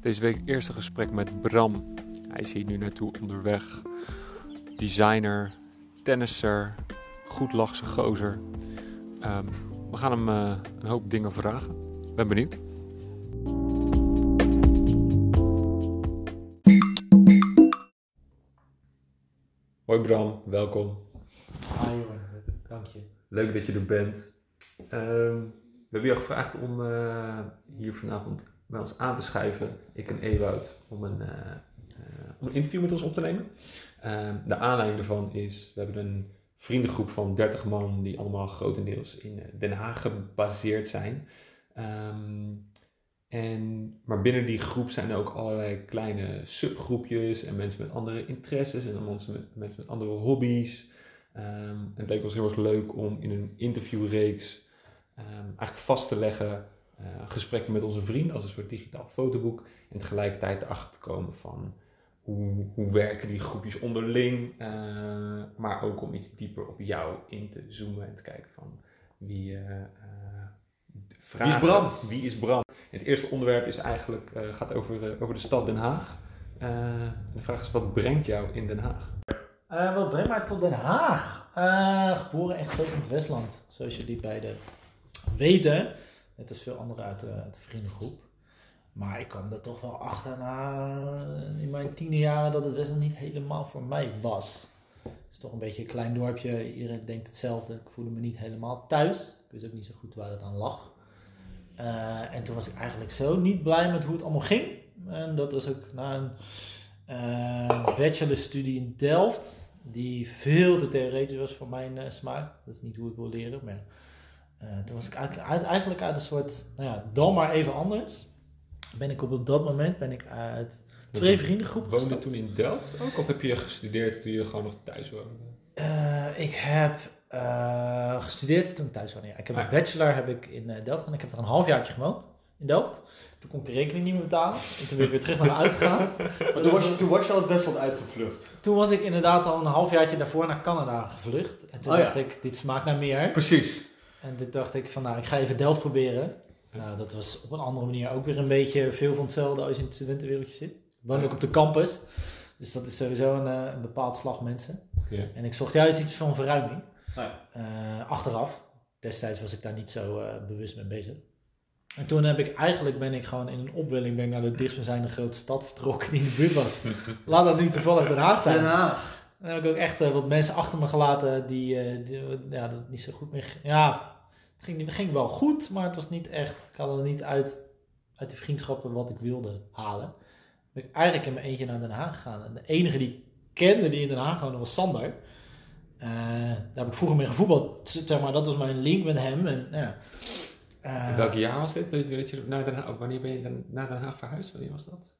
Deze week eerste gesprek met Bram. Hij is hier nu naartoe onderweg. Designer, tennisser, goed lachse gozer. Ehm, we gaan hem eh, een hoop dingen vragen. Ben benieuwd. Hoi Bram, welkom. Hi jongen, dank je. Leuk dat je er bent. Ehm, we hebben jou gevraagd om eh, hier vanavond bij ons aan te schuiven, ik en Ewout, om een, eh, eh, om een interview met ons op te nemen. Ehm, de aanleiding daarvan is, we hebben een vriendengroep van 30 man die allemaal grotendeels in Den Haag gebaseerd zijn. Ehm, en, maar binnen die groep zijn er ook allerlei kleine subgroepjes en mensen met andere interesses en mensen met, andere hobby's. Um, het leek ons heel erg leuk om in een interviewreeks eigenlijk vast te leggen gesprekken met onze vrienden als een soort digitaal fotoboek. En tegelijkertijd erachter te komen van hoe, hoe werken die groepjes onderling. Uh, maar ook om iets dieper op jou in te zoomen en te kijken van wie, uh, wie is Bram? Wie is Bram? Het eerste onderwerp is eigenlijk, gaat over, over de stad Den Haag. de vraag is, wat brengt jou in Den Haag? Uh, wat brengt mij tot Den Haag? Uh, geboren en getogen in het Westland, zoals jullie beiden weten. Net als veel anderen uit de, vriendengroep. Maar ik kwam er toch wel achter na in mijn tiende jaren dat het Westland niet helemaal voor mij was. Het is toch een beetje een klein dorpje, iedereen denkt hetzelfde. Ik voelde me niet helemaal thuis. Ik wist ook niet zo goed waar het aan lag. Uh, en toen was ik eigenlijk zo niet blij met hoe het allemaal ging. En dat was ook na een uh, bachelorstudie in Delft, die veel te theoretisch was voor mijn uh, smaak. Dat is niet hoe ik wil leren, maar toen was ik eigenlijk uit, eigenlijk uit een soort, nou ja, dan maar even anders. Ben ik op, op dat moment ben ik uit twee vriendengroepen Woonde je toen in Delft ook, of heb je gestudeerd toen je gewoon nog thuis woonde? ik heb gestudeerd toen ik thuis woonde. Ja. Ik heb ah. een bachelor heb ik in Delft gedaan. Ik heb er een halfjaartje gewoond in Delft. Toen kon ik de rekening niet meer betalen. En toen ben ik weer terug naar mijn huis gegaan. Maar toen was, je, toen was je al het Westland uitgevlucht? Toen was ik inderdaad al een halfjaartje daarvoor naar Canada gevlucht. En toen oh, dacht ja. ik, dit smaakt naar meer. Precies. En toen dacht ik van, nou, ik ga even Delft proberen. Nou, dat was op een andere manier ook weer een beetje veel van hetzelfde als je in het studentenwereldje zit. Ik woon ook op de campus. Dus dat is sowieso een, een bepaald slag mensen. Ja. En ik zocht juist iets van verruiming. Oh ja. uh, achteraf. Destijds was ik daar niet zo uh, bewust mee bezig. En toen heb ik eigenlijk ben ik gewoon in een opwelling ben naar de dichtstbijzijnde grote stad vertrokken die in de buurt was. Laat dat nu toevallig Den Haag zijn. Den Haag. Dan heb ik ook echt uh, wat mensen achter me gelaten die, uh, die ja, dat niet zo goed meer. Ja, het ging, het ging wel goed, maar het was niet echt. Ik had er niet uit, uit die vriendschappen wat ik wilde halen. Ben ik eigenlijk in mijn eentje naar Den Haag gegaan. En de enige die ik kende die in Den Haag woonde was Sander. Uh, daar heb ik vroeger mee gevoetbald. Zeg maar, dat was mijn link met hem. En, ja. Uh, welk jaar was dit? Dat je, dat je naar Den Haag, wanneer ben je dan naar Den Haag verhuisd? Wanneer was dat?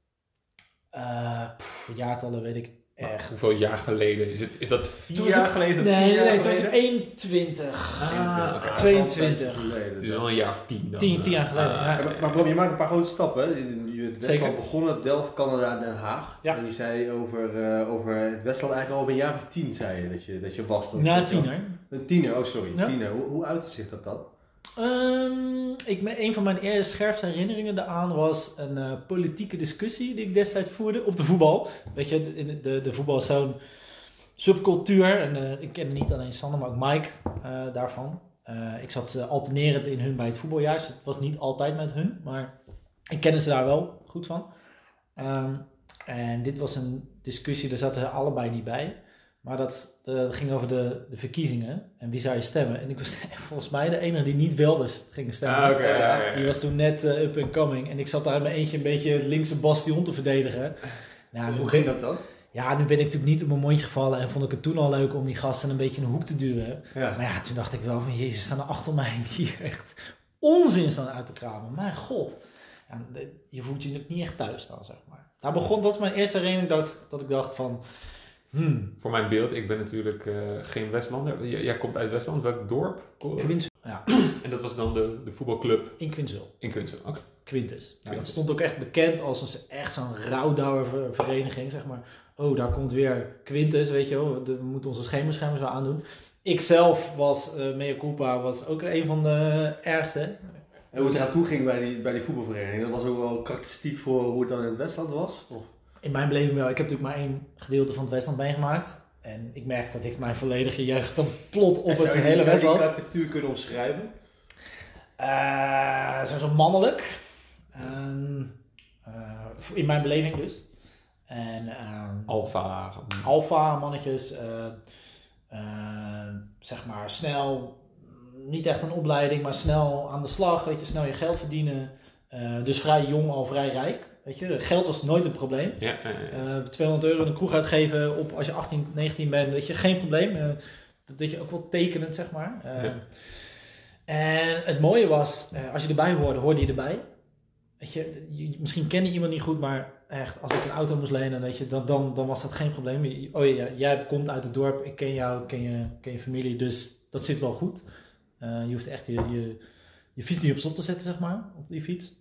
Uh, pff, jaartallen weet ik echt. hoeveel jaar geleden? Is, het, is dat vier toen jaar geleden? Nee, nee, nee, 2021. Ah, okay. 22. Dus al een jaar of tien dan. Tien, tien jaar geleden, Ah, ja. Ja, maar, maar Bram, je maakt een paar grote stappen. Je hebt het Zeker. Westland begonnen, Delft, Canada en Den Haag. Ja. En je zei over, eh, over het Westland eigenlijk al op een jaar of tien, zei je, dat je, dat je was. Dat- Na tiener. Een tiener, oh sorry, Ja. tiener. Hoe, hoe uitte zich dat dan? Um, ik, een van mijn eerste scherpste herinneringen daaraan was een uh, politieke discussie die ik destijds voerde op de voetbal. Weet je, de, de, de, voetbal is zo'n subcultuur. En uh, ik kende niet alleen Sander, maar ook Mike uh, daarvan. ik zat alternerend in hun bij het voetbaljaar. Het was niet altijd met hun, maar ik kende ze daar wel goed van. Um, en dit was een discussie, daar zaten ze allebei niet bij. Maar dat, dat ging over de, de verkiezingen en wie zou je stemmen. En ik was volgens mij de enige die niet Wilders ging stemmen. Ah, oké, ja, ja, ja. Die was toen net uh, up and coming. En ik zat daar in mijn eentje een beetje het linkse bastion te verdedigen. Nou, hoe ging dat dan? ja, nu ben ik natuurlijk niet op mijn mondje gevallen. En vond ik het toen al leuk om die gasten een beetje in een hoek te duwen. Ja. Maar ja, toen dacht ik wel van... Jezus, staan er achter mij die hier echt onzin staan uit te kramen. Mijn god. Ja, de- je voelt je ook niet echt thuis dan, zeg maar. Daar begon, dat is mijn eerste herinnering dat, dat ik dacht van... Hmm, Voor mijn beeld, ik ben natuurlijk eh, geen Westlander. J- jij komt uit Westland, welk dorp? Quintus. Ja, En dat was dan de, de voetbalclub in Quinzel. in Kunsten. Oké. Quintus. Nou, dat stond ook echt bekend als een, echt zo'n rouwdouwer ver- vereniging, zeg maar. Oh, daar komt weer Quintus, weet je wel. We moeten onze schemerschermen zo aandoen. Ik zelf was, eh mea culpa, was ook een van de ergste. En hoe het eraan toe ging bij die, bij die voetbalvereniging, dat was ook wel karakteristiek voor hoe het dan in het Westland was? Of? In mijn beleving wel. Ik heb natuurlijk maar één gedeelte van het Westland meegemaakt. En ik merk dat ik mijn volledige jeugd dan plot op het zou je hele die- Westland. die karikatuur kunnen omschrijven? Eh, zijn zo mannelijk. Ehm, eh, in mijn beleving dus. En ehm, Alfa. alfa mannetjes, eh, eh, zeg maar snel, niet echt een opleiding, maar snel aan de slag, weet je, snel je geld verdienen. Eh, dus vrij jong al vrij rijk, weet je. Geld was nooit een probleem. Ja, ja, ja. Eh 200 euro in een kroeg uitgeven op als je 18, 19 bent, weet je, geen probleem. Eh, dat weet je ook wel tekenend, zeg maar. Eh. En het mooie was, als je erbij hoorde, hoorde je erbij. Weet je, je- misschien ken je iemand niet goed, maar echt, als ik een auto moest lenen, weet je, dan, dan, dan was dat geen probleem. Oh ja, jij komt uit het dorp, ik ken jou, ik ken je, ken je familie, dus dat zit wel goed. Je hoeft echt je, je, je fiets niet op slot te zetten, zeg maar, op die fiets.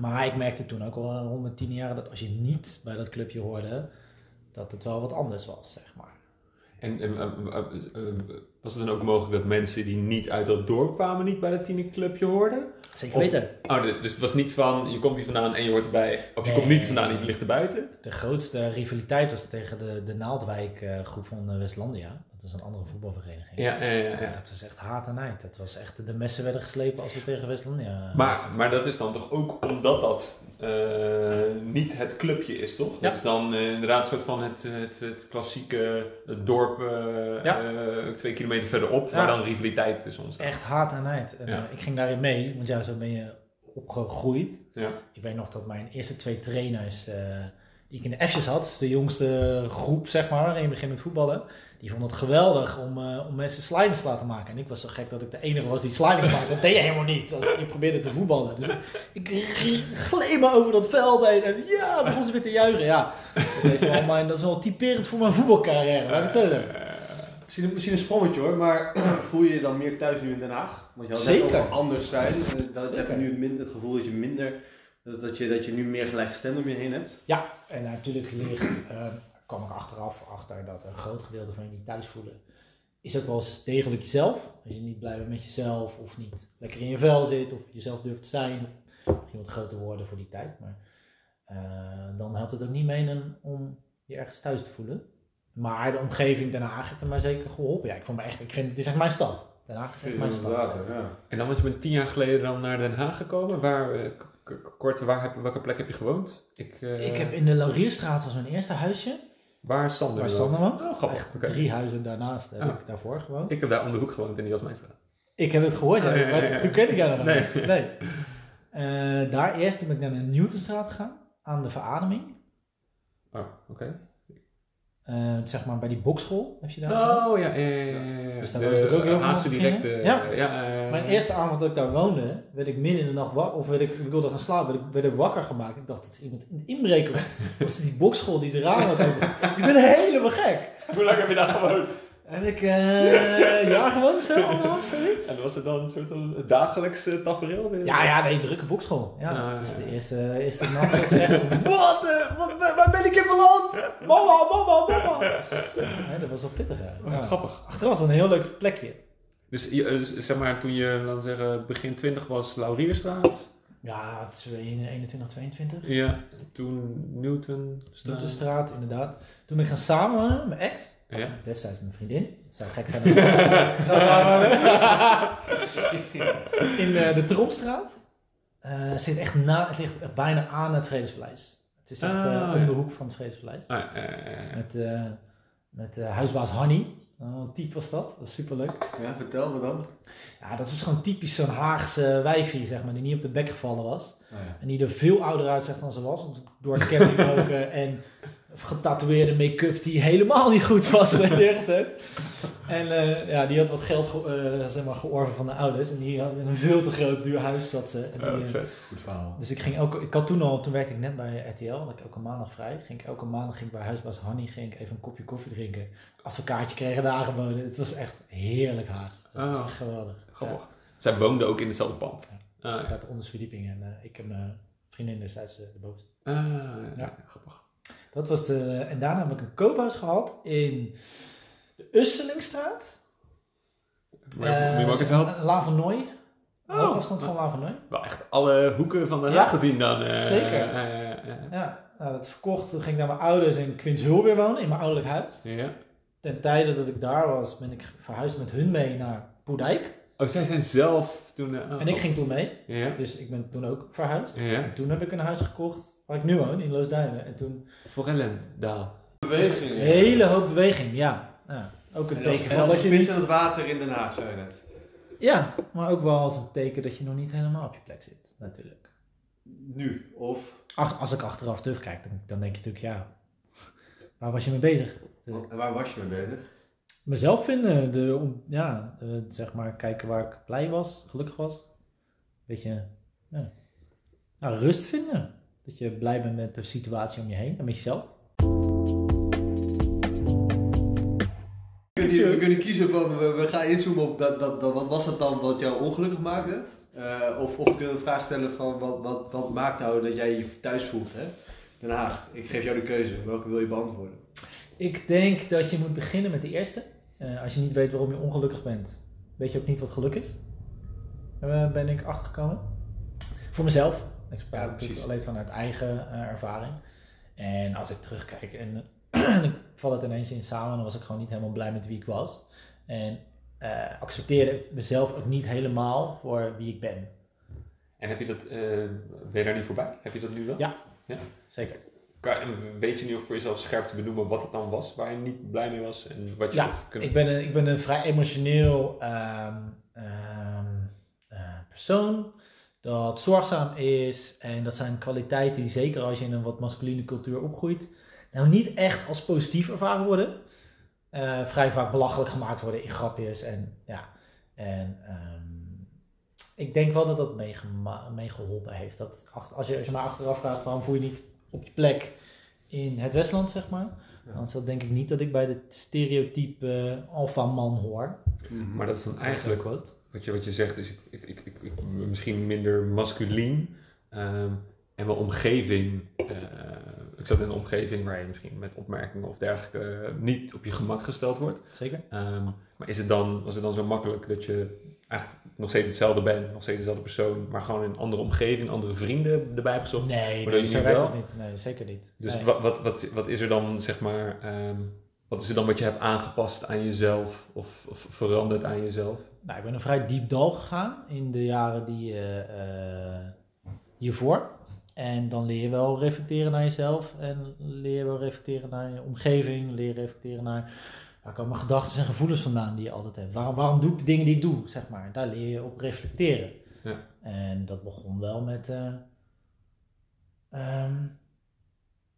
Maar ik merkte toen ook al rond mijn tien jaar dat als je niet bij dat clubje hoorde, dat het wel wat anders was, zeg maar. En was het dan ook mogelijk dat mensen die niet uit dat dorp kwamen niet bij dat tienerclubje hoorden? Zeker Of- weten. Oh, dus het was niet van je komt hier vandaan en je hoort erbij. Of je Nee. komt niet vandaan en je ligt er buiten. De grootste rivaliteit was tegen de, de Naaldwijk eh, groep van eh, Westlandia. Dat is een andere voetbalvereniging. Ja, ja, ja, ja. Dat was echt haat en nijd. Dat was echt, de messen werden geslepen als we tegen Westlandia Maar, maar dat is dan toch ook omdat dat eh, niet het clubje is, toch? Ja. Dat is dan inderdaad een soort van het, het, het klassieke het dorp Ja. twee kilometer verderop, Ja. waar dan rivaliteit tussen ontstaat. Echt haat en Ja. eh, ik ging daarin mee, want ja, zo ben je opgegroeid. Ja. Ik weet nog dat mijn eerste twee trainers, eh, die ik in de F'jes had, dus de jongste groep zeg maar, waarin je begint met voetballen, die vonden het geweldig om, eh, om mensen slidings te laten maken. En ik was zo gek dat ik de enige was die slidings maakte. Dat deed je helemaal niet als je probeerde te voetballen. Dus ik, ik gleed me over dat veld heen en ja, begon ze weer te juichen. Ja, dat, is wel mijn, dat is wel typerend voor mijn voetbalcarrière, laat ik het zo zeggen. Misschien, misschien een sprongetje hoor, maar voel je je dan meer thuis nu in Den Haag? Want je had net Zeker. over anders zijn. Eh, Dat Zeker. heb je nu minder, het gevoel dat je minder, dat, je, dat je nu meer gelijkgestemd om je heen hebt. Ja, en natuurlijk ligt, eh, kwam ik achteraf achter dat een groot gedeelte van je niet thuis voelen, is ook wel eens degelijk jezelf. Als je niet blij bent met jezelf of niet lekker in je vel zit of jezelf durft te zijn, misschien wat groter worden voor die tijd. Maar eh, dan helpt het ook niet mee om je ergens thuis te voelen. Maar de omgeving Den Haag heeft er mij zeker geholpen. Ja, ik vond me echt, ik vind, het is echt mijn stad. Den Haag is echt mijn stad. ja. En dan was je met tien jaar geleden dan naar Den Haag gekomen. Waar, eh, kort, waar heb, welke plek heb je gewoond? Ik, eh, Ik heb in de Laurierstraat was mijn eerste huisje. Waar Sander Waar. Sander woont. Oh, grappig. Echt Oké. drie huizen daarnaast heb Ah. ik daarvoor gewoond. Ik heb daar om de hoek gewoond in de Jasmijnstraat. Ik heb het gehoord, ja, Ah, ja, ja, maar ja. toen ken ik jou nog Nee. niet. Nee. Eh, daar eerst ben ik naar de Newtonstraat gegaan, aan de verademing. Oh, oké. Eh, zeg maar bij die bokschool, heb je daar? Oh, ja, ja, ja. Dus daar wordt natuurlijk ook heel veel Haagse van direct. beginnen. eh, Ja. ja eh, Mijn eerste avond dat ik daar woonde, werd ik midden in de nacht wakker, of werd ik, ik wilde gaan slapen, werd ik, werd ik wakker gemaakt. Ik dacht dat er iemand in inbreken was. Was het die bokschool die de ramen had open? Ik ben helemaal gek. Hoe lang heb je daar gewoond? Heb ik eh, een jaar gewoond, zo, anderhalf, zoiets? En was het dan een soort van dagelijks uh, tafereel? Ja, ja, nee, drukke bokschool. Ja, Ja, dus de eerste, eerste nacht was echt wat, eh, wat, waar ben ik in beland? Mama, mama, mama. Ja, dat was wel pittig, hè. Oh, Ja. Grappig. Achteraf was een heel leuk plekje. Dus, dus zeg maar, toen je, laten we zeggen, begin 20 was, Laurierstraat. Ja, het is 21, 22. Ja, toen Newton. Newtonstraat, inderdaad. Toen ben ik gaan met mijn ex. Ja. Destijds mijn vriendin. Het zou gek zijn. In eh, de Tromstraat. Eh, het, zit echt na, het ligt echt bijna aan het Vredespaleis. Het is echt eh, Ah, om ja. de hoek van het Vredespaleis. Ah, eh, eh, Met, eh, met eh, huisbaas Hanny. Oh, wat type was dat. Dat is superleuk. Ja, vertel me dan. Ja, dat was gewoon typisch zo'n Haagse wijfie, zeg maar, die niet op de bek gevallen was. Oh, ja. En die er veel ouder uitzag dan ze was. Door het campingroken en getatoeëerde make-up die helemaal niet goed was eh, neergezet. En eh, ja, die had wat geld ge- eh, zeg maar, georven van de ouders. En die had in een veel te groot duur huis zat ze. En die. Goed verhaal. dus ik ging elke, ik had toen al, toen werkte ik net bij RTL, had ik elke maandag vrij. Ging ik elke maandag ging ik bij huisbaas Hanny ging ik even een kopje koffie drinken. Advocaatje kregen daar aangeboden. Het was echt heerlijk Haags. Het was Ah, echt geweldig. Grappig. Zij woonden ook in hetzelfde pand. Ja. Ah, Ik ja. zat onderste verdieping en eh, ik heb mijn vriendin destijds de bovenste. Ah, ja. Ja. grappig. Dat was de, en daarna heb ik een koophuis gehad in de Usselingstraat. Maar moet je me ook even helpen? Lavenoy. Oh, Oh. afstand van Lavernij. Wel echt alle hoeken van Den Ja, gezien dan. eh, zeker. eh, eh, Ja, nou, dat verkocht. Toen ging ik naar mijn ouders in Quinshul weer wonen, in mijn ouderlijk huis. ja. Ten tijde dat ik daar was, ben ik verhuisd met hun mee naar Poedijk. Oh, zij zijn zelf toen... oh, En ik ging toen mee, Ja, dus ik ben toen ook verhuisd. ja. En toen heb ik een huis gekocht waar ik nu woon, in Loosduinen. En toen Forellendaal. Beweging. een hele hoop beweging, ja. ja. Ook een En teken en van dat je niet... in het water in Den Haag, zei je net. Ja, maar ook wel als een teken dat je nog niet helemaal op je plek zit, natuurlijk. Nu, of... Ach, als ik achteraf terugkijk, dan, dan denk je natuurlijk, ja, waar was je mee bezig? En waar was je mee bezig? Mezelf vinden, de, ja, eh, zeg maar, kijken waar ik blij was, gelukkig was. Beetje, ja. Nou, rust vinden. Dat je blij bent met de situatie om je heen en met jezelf. We kunnen, kiezen van, we, gaan inzoomen op dat, dat, dat, wat was dat dan wat jou ongelukkig maakte? Eh, of, of we kunnen een vraag stellen van, wat, wat, wat maakt nou dat jij je thuis voelt, hè? Den Haag, ik geef jou de keuze, welke wil je beantwoorden? Ik denk dat je moet beginnen met de eerste. Eh, als je niet weet waarom je ongelukkig bent, weet je ook niet wat geluk is. Daar ben ik achtergekomen. Voor mezelf. Ik spreek Ja, natuurlijk alleen vanuit eigen eh, ervaring. En als ik terugkijk en ik val het ineens in samen, dan was ik gewoon niet helemaal blij met wie ik was. En eh, accepteerde ik mezelf ook niet helemaal voor wie ik ben. En heb je dat, eh, ben je daar niet voorbij? Heb je dat nu wel? Ja. Zeker. Kan, weet je nu ook voor jezelf scherp te benoemen wat het dan was waar je niet blij mee was en wat je Ja. Ik ben een, ik ben een vrij emotioneel ehm, ehm, eh, persoon dat zorgzaam is. En dat zijn kwaliteiten die zeker als je in een wat masculine cultuur opgroeit, nou niet echt als positief ervaren worden. Eh, vrij vaak belachelijk gemaakt worden in grapjes. En, ja, en ehm, ik denk wel dat dat meegeholpen heeft. Dat als, je, als je me achteraf vraagt waarom voel je niet op je plek in het Westland, zeg maar. Ja. Denk ik niet dat ik bij de stereotype alfa-man hoor. Maar dat is dan eigenlijk quote. Wat je, wat je zegt, is ik, ik, ik, misschien minder masculien ehm, en mijn omgeving. eh, ik zat in een omgeving waar je misschien met opmerkingen of dergelijke niet op je gemak gesteld wordt. Zeker. Ehm, maar is het dan, was het dan zo makkelijk dat je eigenlijk nog steeds hetzelfde bent, nog steeds dezelfde persoon, maar gewoon in een andere omgeving, andere vrienden erbij gezocht? Nee, nee dat zo werkt het niet. Nee, zeker niet. Dus Nee. wat, wat, wat, wat is er dan, zeg maar, ehm, wat is er dan wat je hebt aangepast aan jezelf of, of veranderd aan jezelf? Nou, ik ben een vrij diep dal gegaan in de jaren die, eh, eh, hiervoor. En dan leer je wel reflecteren naar jezelf. En leer je wel reflecteren naar je omgeving. Leer reflecteren naar waar komen mijn gedachten en gevoelens vandaan die je altijd hebt. Waarom, waarom doe ik de dingen die ik doe, zeg maar. Daar leer je op reflecteren. Ja. En dat begon wel met... eh, ehm,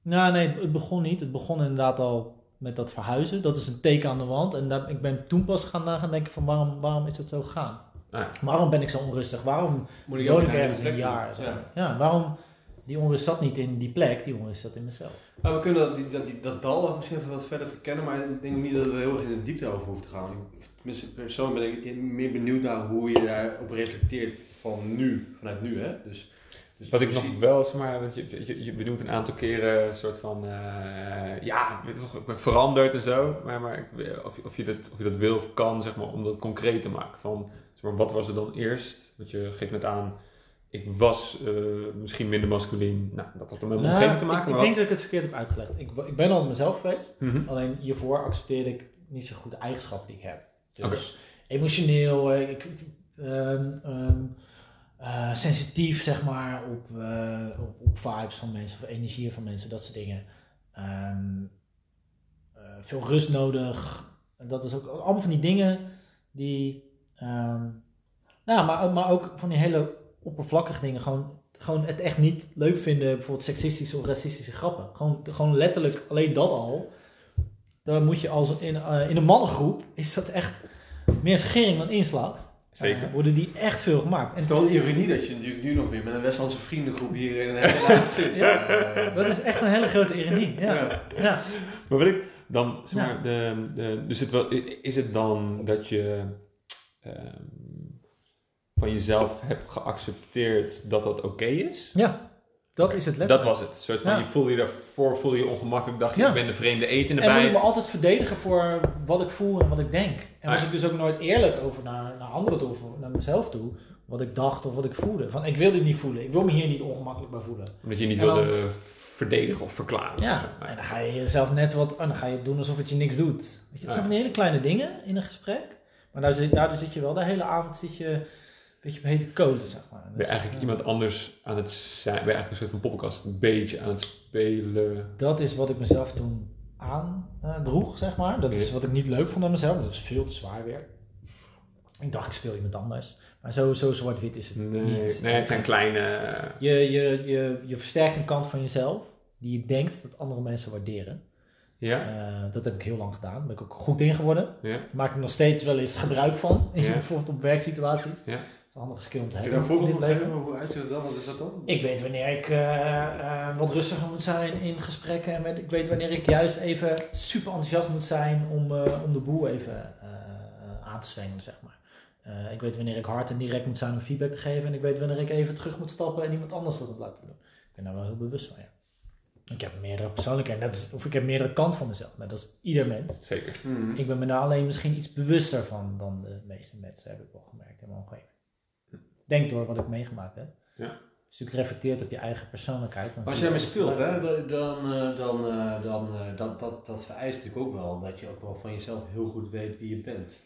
nou nee, het begon niet. Het begon inderdaad al met dat verhuizen. Dat is een teken aan de wand. En daar, ik ben toen pas gaan na gaan denken van waarom, waarom is dat zo gegaan? Ah, ja. Waarom ben ik zo onrustig? Waarom Moet woon ik ergens de een plek jaar? Ja. Ja. waarom? Die onrust zat niet in die plek, die onrust zat in mezelf. Maar we kunnen dat, die, dat, die- dat dal misschien even wat verder verkennen, maar ik denk niet dat we heel erg in de diepte over hoeven te gaan. Tenminste, persoonlijk ben ik meer benieuwd naar hoe je daarop reflecteert van nu, vanuit nu, hè? Dus, dus Wat ik misschien- nog wel, zeg maar, want je, je, je benoemt een aantal keren een soort van, eh, ja, ik ben veranderd en zo, maar, maar ik, of, je- of, je dat, of je dat wil of kan, zeg maar, om dat concreet te maken. Van, zeg maar, wat was er dan eerst? Want je geeft net aan, ik was eh, misschien minder masculien, nou, dat had er met mijn Nou, omgeving te maken, ik, ik denk dat ik het verkeerd heb uitgelegd. Ik, ik ben al mezelf geweest, Mhm. alleen hiervoor accepteerde ik niet zo goed de eigenschappen die ik heb. Dus emotioneel, eh, ik, ehm, ehm, eh, sensitief zeg maar op, eh, op, op vibes van mensen of energieën van mensen, dat soort dingen. Ehm, eh, veel rust nodig. Dat is ook allemaal van die dingen die. ehm, nou, maar, maar ook van die hele oppervlakkige dingen. Gewoon, gewoon het echt niet leuk vinden, bijvoorbeeld seksistische of racistische grappen. Gewoon, gewoon letterlijk alleen dat al. Dan moet je als in, in een mannengroep is dat echt meer schering dan inslag. Zeker. Eh, worden die echt veel gemaakt. Het is wel een ironie dat je natuurlijk nu nog weer met een Westlandse vriendengroep hier in Den Haag zit. Ja. Eh, dat is echt een hele grote ironie. Ja. ja. Ja. Maar wil ik dan, zeg Ja. maar, de, de, dus het wel, is het dan dat je ehm, van jezelf hebt geaccepteerd dat dat oké is? ja, Dat is het Dat letterlijk. was het. Een soort van, Ja. je voelde je daarvoor voelde je ongemakkelijk. Dacht je, Ja. ik ben de vreemde etende En moet ik me altijd verdedigen voor wat ik voel en wat ik denk. En was Ah. ik dus ook nooit eerlijk over naar, naar anderen toe of naar mezelf toe. Wat ik dacht of wat ik voelde. Van ik wil dit niet voelen. Ik wil me hier niet ongemakkelijk bij voelen. Omdat je niet En dan- wilde verdedigen of verklaren. of. Ja, en dan ga je jezelf net wat, oh, dan ga je doen alsof het je niks doet. Weet je, het Ja. zijn van die hele kleine dingen in een gesprek. Maar daar zit, daardoor zit je wel de hele avond zit je beetje op hete kolen, zeg maar. Ben je eigenlijk eh, iemand anders aan het zijn? Ben je eigenlijk een soort van poppenkast een beetje aan het spelen? Dat is wat ik mezelf toen aandroeg, zeg maar. Dat is wat ik niet leuk vond aan mezelf. Dat is veel te zwaar weer. Ik dacht, ik speel iemand anders. Maar zo, zo zwart-wit is het Nee, niet. nee het zijn kleine... Je, je, je, je versterkt een kant van jezelf die je denkt dat andere mensen waarderen. Ja? Eh, dat heb ik heel lang gedaan. Daar ben ik ook goed in geworden. Ja? Maak ik nog steeds wel eens gebruik van. Ja. Bijvoorbeeld op werksituaties. Ja. Dat is een handige skill om te Kun je hebben. daar een voorbeeld in van dit leven. geven? Hoe uitziet het dan? Wat is dat dan? Ik weet wanneer ik eh, eh, wat rustiger moet zijn in gesprekken. En weet- ik weet wanneer ik juist even super enthousiast moet zijn om, eh, om de boel even aan te zwengelen, zeg maar. Eh, ik weet wanneer ik hard en direct moet zijn om feedback te geven. En ik weet wanneer ik even terug moet stappen en iemand anders dat moet laten doen. Ik ben daar wel heel bewust van, ja. Ik heb meerdere persoonlijkheden, als- of ik heb meerdere kanten van mezelf. Net als ieder mens. Zeker. Mhm. Ik ben me daar alleen misschien iets bewuster van dan de meeste mensen, heb ik wel gemerkt in mijn omgeving. Denk door wat ik meegemaakt heb. Ja. Dus je reflecteert op je eigen persoonlijkheid. dan Als jij mee ook- speelt, hè, dan, eh, dan, eh, dan eh, dat, dat, dat vereist natuurlijk ook wel dat je ook wel van jezelf heel goed weet wie je bent.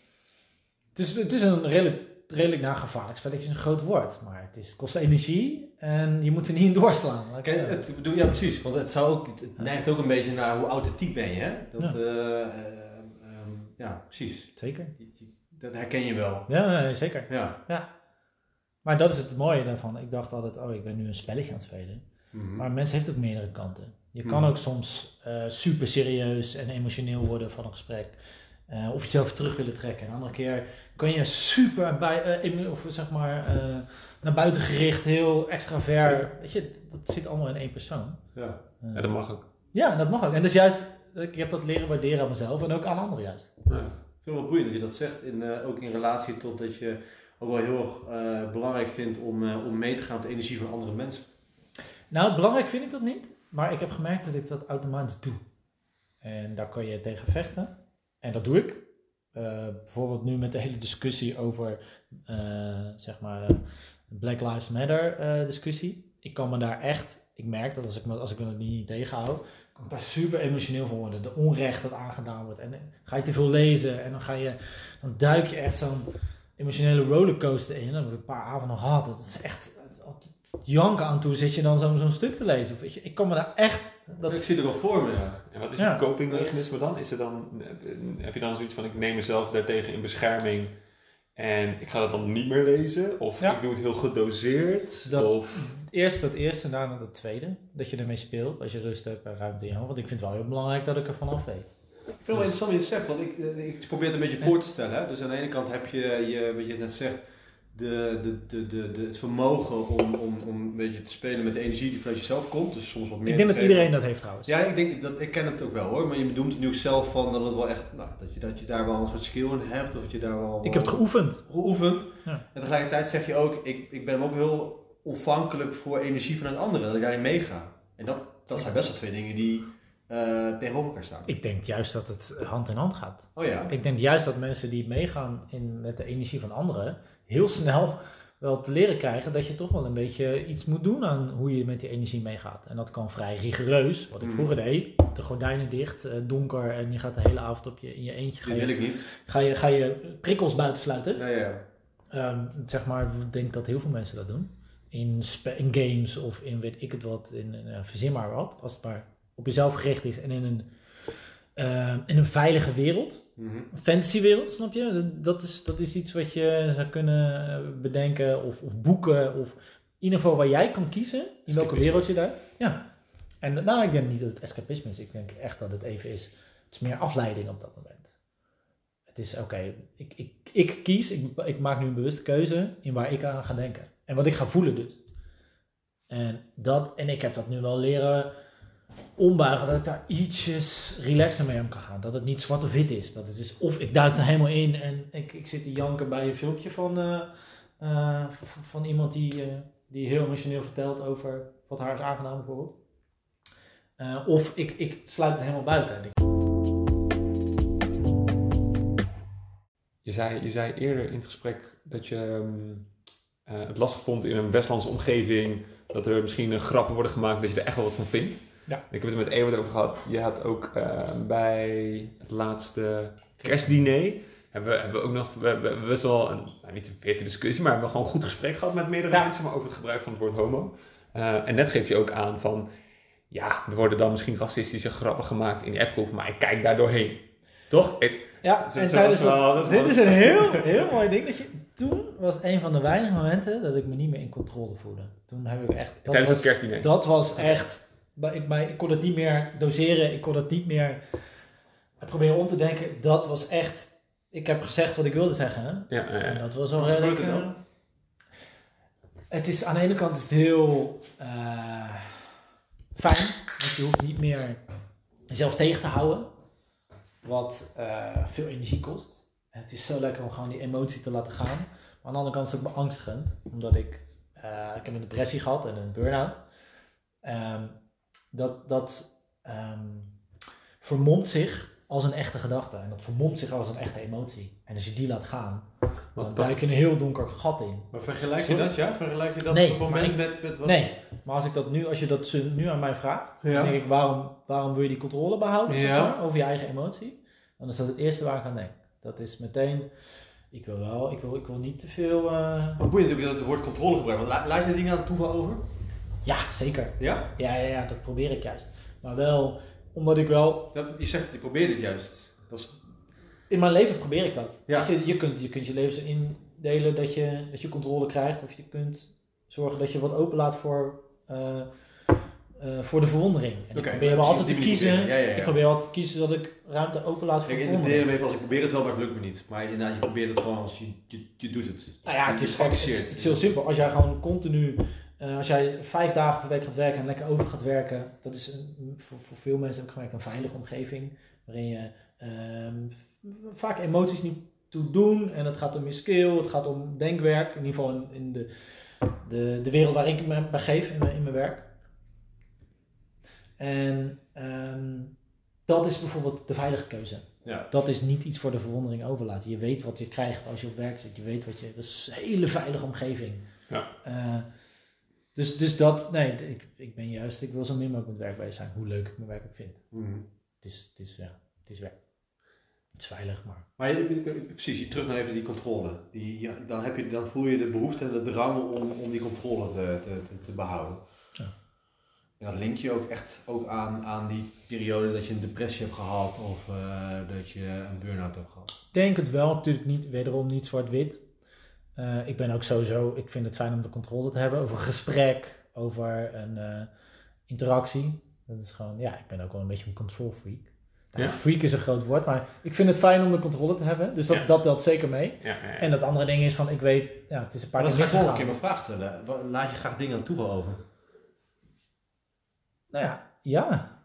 Het is, het is een redelijk, redelijk nou, gevaarlijk spelletje, is een groot woord. Maar het, is, het kost energie en je moet er niet in doorslaan. Kijk, het, bedoel, ja, precies. Want het, zou ook, het neigt ook een beetje naar hoe authentiek ben je. Hè? Dat, Ja. eh, eh, ehm, ja, precies. Zeker. Dat herken je wel. Ja, zeker. Ja. Maar dat is het mooie daarvan. Ik dacht altijd, oh, ik ben nu een spelletje aan het spelen. Mhm. Maar een mens heeft ook meerdere kanten. Je kan Mhm. ook soms eh, super serieus en emotioneel worden van een gesprek. Eh, of jezelf terug willen trekken. En een andere keer kan je super bij, eh, of zeg maar, eh, naar buiten gericht, heel extravert. Weet je, dat zit allemaal in één persoon. ja. Ja, dat mag ook. ja, dat mag ook. En dus juist, ik heb dat leren waarderen aan mezelf en ook aan anderen juist. Ja. Ik vind het wel boeiend dat je dat zegt, in, eh, ook in relatie tot dat je ook wel heel erg eh, belangrijk vindt om, eh, om mee te gaan op de energie van andere mensen. Nou, belangrijk vind ik dat niet. Maar ik heb gemerkt dat ik dat automatisch doe. En daar kan je tegen vechten. En dat doe ik. Eh, bijvoorbeeld nu met de hele discussie over, eh, zeg maar, Black Lives Matter discussie. Ik kan me daar echt, ik merk dat als ik me, als ik me dat niet tegenhoud, kan ik daar super emotioneel van worden. De onrecht dat aangedaan wordt. En ga je te veel lezen en dan ga je, dan duik je echt zo'n emotionele rollercoaster in. Dat heb ik een paar avonden gehad. Dat is echt, janken aan toe zit je dan zo'n zo'n stuk te lezen. Of weet je, ik kan me daar echt... Dat, ik zie het er wel voor me, ja. En wat is Ja. je copingmechanisme dan? Is het dan? Heb je dan zoiets van, ik neem mezelf daartegen in bescherming en ik ga dat dan niet meer lezen? Of Ja. ik doe het heel gedoseerd? Dat- of... eerst dat eerste, daarna dat tweede. Dat je ermee speelt als je rust hebt en ruimte in je. Want ik vind het wel heel belangrijk dat ik er vanaf weet. Ik vind het wel interessant wat je zegt, want ik, eh, ik probeer het een beetje voor te stellen. Hè? Dus aan de ene kant heb je, je wat je net zegt, de, de, de, de, de, het vermogen om, om, om een beetje te spelen met de energie die vanuit jezelf komt. Dus soms wat meer Ik denk dat geven. iedereen dat heeft trouwens. Ja, ik, denk, dat, ik ken het ook wel hoor, maar je bedoelt het nu ook zelf van dat het wel echt, nou, dat, je, dat je daar wel een soort skill in hebt, of dat je daar wel... Ik heb het geoefend. geoefend. Ja. En tegelijkertijd zeg je ook, ik, ik ben ook heel ontvankelijk voor energie vanuit anderen, dat ik daarin meega. En dat, dat zijn best wel twee dingen die eh, tegenover elkaar staan. Ik denk juist dat het hand in hand gaat. Oh ja. Ik denk juist dat mensen die meegaan in, met de energie van anderen, heel snel wel te leren krijgen dat je toch wel een beetje iets moet doen aan hoe je met die energie meegaat. En dat kan vrij rigoureus, wat ik Mhm. vroeger deed. De gordijnen dicht, eh, donker en je gaat de hele avond op je, in je eentje. Ga Dit wil je, ik niet. ga, je, ga je prikkels buitensluiten. Ja, ja. Ehm, zeg maar, ik denk dat heel veel mensen dat doen. In, in games of in weet ik het wat, in, in, eh, verzin maar wat. Als het maar op jezelf gericht is en in een, eh, in een veilige wereld. Mhm. Een fantasywereld, snap je? Dat- is, dat is iets wat je zou kunnen eh, bedenken of, of boeken. Of in ieder geval waar jij kan kiezen in welke wereld je duikt. Ja. En nou, ik denk niet dat het escapisme is. Ik denk echt dat het even is. Het is meer afleiding op dat moment. Het is oké, ik, ik, ik kies, ik, ik maak nu een bewuste keuze in waar ik aan ga denken. En wat ik ga voelen dus. En, dat, en ik heb dat nu wel leren ombuigen, dat ik daar ietsjes relaxer mee om kan gaan. Dat het niet zwart of wit is. Dat het is of ik duik er helemaal in en ik, ik zit te janken bij een filmpje van, eh, eh, van iemand die, eh, die heel emotioneel vertelt over wat haar is aangedaan bijvoorbeeld. Of ik, ik sluit het helemaal buiten. Je zei, je zei eerder in het gesprek dat je ehm, eh, het lastig vond in een Westlandse omgeving. Dat er misschien grappen worden gemaakt dat je er echt wel wat van vindt. Ja. Ik heb het er met Ewart over gehad. Je had ook eh, bij het laatste kerstdiner. Hebben we, hebben we ook nog we hebben best wel een, nou, niet een vette discussie, maar we hebben gewoon een goed gesprek gehad met meerdere Ja. mensen maar over het gebruik van het woord homo. Eh, en net geef je ook aan van, ja, er worden dan misschien racistische grappen gemaakt in die appgroep, maar ik kijk daar doorheen. Toch? Het, Ja, Zo- en zo tijdens was wel- dat- dit wel- is een heel, heel mooi ding. Dat je, toen was een van de weinige momenten dat ik me niet meer in controle voelde. Toen heb ik echt... dat tijdens was- het kerstdiner. Dat was echt. Maar Ik, maar ik kon het niet meer doseren. Ik kon het niet meer proberen om te denken. Dat was echt. Ik heb gezegd wat ik wilde zeggen. Ja, ja, En dat was al redelijk. eh, dan? Het is aan de ene kant is het heel eh, fijn. Want je hoeft niet meer jezelf tegen te houden. Wat eh, veel energie kost. Het is zo lekker om gewoon die emotie te laten gaan. Maar aan de andere kant is het ook beangstigend. Omdat ik, eh, ik heb een depressie gehad en een burn-out. Ehm, dat dat ehm, vermomt zich als een echte gedachte. En dat vermomt zich als een echte emotie. En als je die laat gaan, dan duik je een heel donker gat in. Maar vergelijk je dat, ja? Vergelijk je dat Nee, op het moment maar met, met wat? Nee, maar als ik dat nu, als je dat nu aan mij vraagt, Ja. dan denk ik, waarom, waarom wil je die controle behouden zeg maar, over je eigen emotie? Dan is dat het eerste waar ik aan denk. Dat is meteen, ik wil wel, ik wil, ik wil niet te veel. eh, Wat boeiend ook dat het woord controle gebruikt. Want la- laat je dingen aan het toeval over? Ja, zeker. Ja? Ja, ja, ja, dat probeer ik juist. Maar wel, omdat ik wel, Dat, je zegt, je probeert het juist. Dat is, in mijn leven probeer ik dat. Ja. Je, je, kunt, je kunt je leven zo indelen dat je, dat je controle krijgt, of je kunt zorgen dat je wat openlaat voor, eh, eh, voor de verwondering. En ik probeer wel altijd te kiezen. proberen. Ja, ja, ja. Ik probeer altijd te kiezen dat ik ruimte openlaat voor ik verwondering. hem even als ik probeer het wel, maar het lukt me niet. Maar inderdaad, je probeert het gewoon als je, je, je doet het. Nou ja, het is, het, het is heel simpel. Als jij gewoon continu, eh, als jij vijf dagen per week gaat werken en lekker over gaat werken, dat is een, voor, voor veel mensen heb ik gemerkt een veilige omgeving, waarin je ehm, vaak emoties niet toe doen en het gaat om je skill, het gaat om denkwerk, in ieder geval in, in de, de, de wereld waarin ik me begeef in mijn, in mijn werk. En ehm, dat is bijvoorbeeld de veilige keuze. Ja. Dat is niet iets voor de verwondering overlaten. Je weet wat je krijgt als je op werk zit. Je weet wat je. Dat is een hele veilige omgeving. Ja. Eh, dus, dus dat. Nee, ik, ik ben juist. Ik wil zo min mogelijk met werk bezig zijn. Hoe leuk ik mijn werk ook vind. Mhm. Het is, het is, ja, het is werk. Het is veilig, maar. Maar je- precies, terug naar even die controle. Die, ja, dan, heb je, dan voel je de behoefte en de drang om, om die controle te, te, te, te behouden. Ja. En dat link je ook echt ook aan, aan die periode dat je een depressie hebt gehad of eh, dat je een burn-out hebt gehad. Ik denk het wel. Natuurlijk niet, wederom niet zwart-wit. Eh, ik ben ook sowieso. Ik vind het fijn om de controle te hebben over een gesprek, over een eh, interactie. Dat is gewoon. Ja, ik ben ook wel een beetje een control freak. Nou, Ja? Freak is een groot woord, maar ik vind het fijn om de controle te hebben. Dus dat, Ja. dat telt zeker mee. Ja, ja, ja. En dat andere ding is van, ik weet, ja, het is een paar Maar keer dat ga ik volgende keer mijn vraag stellen. Laat je graag dingen aan toeval over? Nou ja, ja.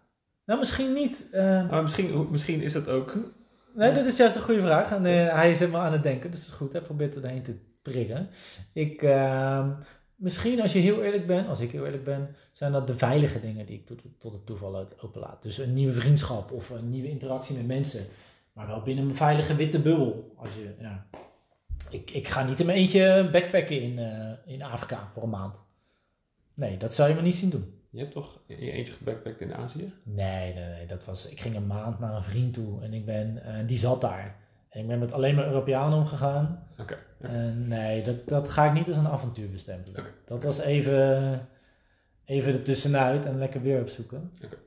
Nou, misschien niet. eh, Maar misschien, misschien is dat ook. nee, dit is juist een goede vraag. En hij is helemaal aan het denken, dus dat is goed. Hij probeert erheen te Ik, ehm, misschien als je heel eerlijk bent, als ik heel eerlijk ben, zijn dat de veilige dingen die ik tot, tot het toeval openlaat. Dus een nieuwe vriendschap of een nieuwe interactie met mensen. Maar wel binnen een veilige witte bubbel. Als je, ja. ik, ik ga niet in mijn eentje backpacken in, eh, in Afrika voor een maand. Nee, dat zou je me niet zien doen. Je hebt toch in je eentje gebackpackt in Azië? Nee, nee, nee. Dat was, ik ging een maand naar een vriend toe en ik ben, eh, die zat daar. En ik ben met alleen maar Europeanen omgegaan. Oké. nee, dat, dat ga ik niet als een avontuur bestempelen. Dat was even, even ertussenuit en lekker weer opzoeken. Oké.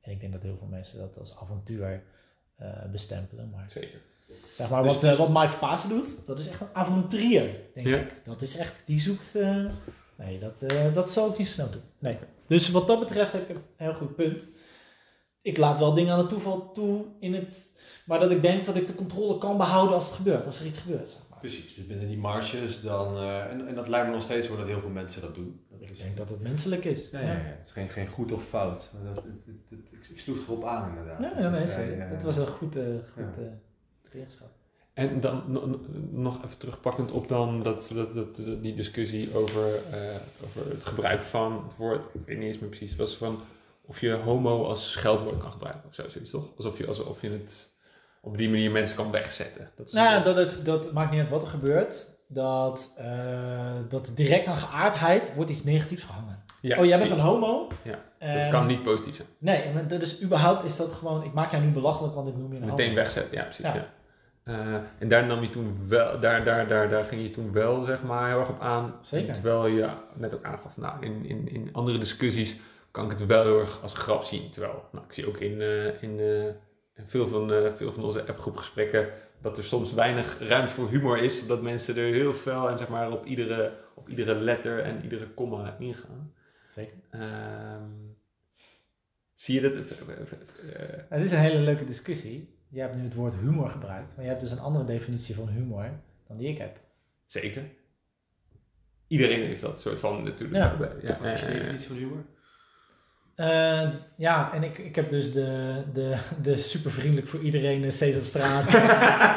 En ik denk dat heel veel mensen dat als avontuur eh, bestempelen. Maar Zeker. zeg maar, Dus- wat, eh, dus- wat Mike Pasen doet, dat is echt een avonturier, denk Ja. ik. Dat is echt, die zoekt... eh, nee, dat, eh, dat zal ik niet zo snel doen. Nee. Dus wat dat betreft heb ik een heel goed punt. Ik laat wel dingen aan het toeval toe in het... Maar dat ik denk dat ik de controle kan behouden als het gebeurt, als er iets gebeurt. Zeg maar. Precies, dus binnen die marges dan, eh, en, en dat lijkt me nog steeds zo dat heel veel mensen dat doen. Dat Ik is- denk dat het menselijk is. Ja, ja, ja. Het is geen, geen goed of fout. Maar dat, het, het, het- ik, ik sloeg erop aan inderdaad. Ja, Dus ja, nee, het was een goed, eh goed eh. En dan no- no- nog even terugpakkend op dan dat, dat, dat, dat- die discussie over, eh, over het gebruik van het woord. Ik weet niet eens meer precies. Het was van of je homo als scheldwoord kan gebruiken of zo, zoiets toch? Alsof je, alsof je het op die manier mensen kan wegzetten. Dat is Nou, dat, het, dat maakt niet uit wat er gebeurt. Dat, eh, dat direct aan geaardheid wordt iets negatiefs gehangen. Ja, oh, jij bent een homo? Ja, Dus En- dat kan niet positief zijn. Nee, dat is überhaupt is dat gewoon, ik maak jou nu belachelijk, want ik noem je een Meteen wegzetten, ja precies. Ja. Ja. Eh, en daar nam je toen wel, daar, daar, daar, daar ging je toen wel zeg maar heel erg op aan. Zeker. Terwijl je net ook aangaf, nou in, in, in andere discussies kan ik het wel heel erg als grap zien. Terwijl, nou ik zie ook in, eh, in, eh, in veel, van, eh, veel van onze appgroepgesprekken dat er soms weinig ruimte voor humor is. Omdat mensen er heel fel en zeg maar op iedere, op iedere letter en iedere komma ingaan. Zeker. Ehm, zie je dat? Het is een hele leuke discussie. Je hebt nu het woord humor gebruikt, maar je hebt dus een andere definitie van humor dan die ik heb. Zeker. Iedereen heeft dat soort van natuurlijk. Ja. ja, Wat is je eh, definitie van humor? Eh, ja, en ik, ik heb dus de, de, de super vriendelijk voor iedereen eh, Sesamstraat.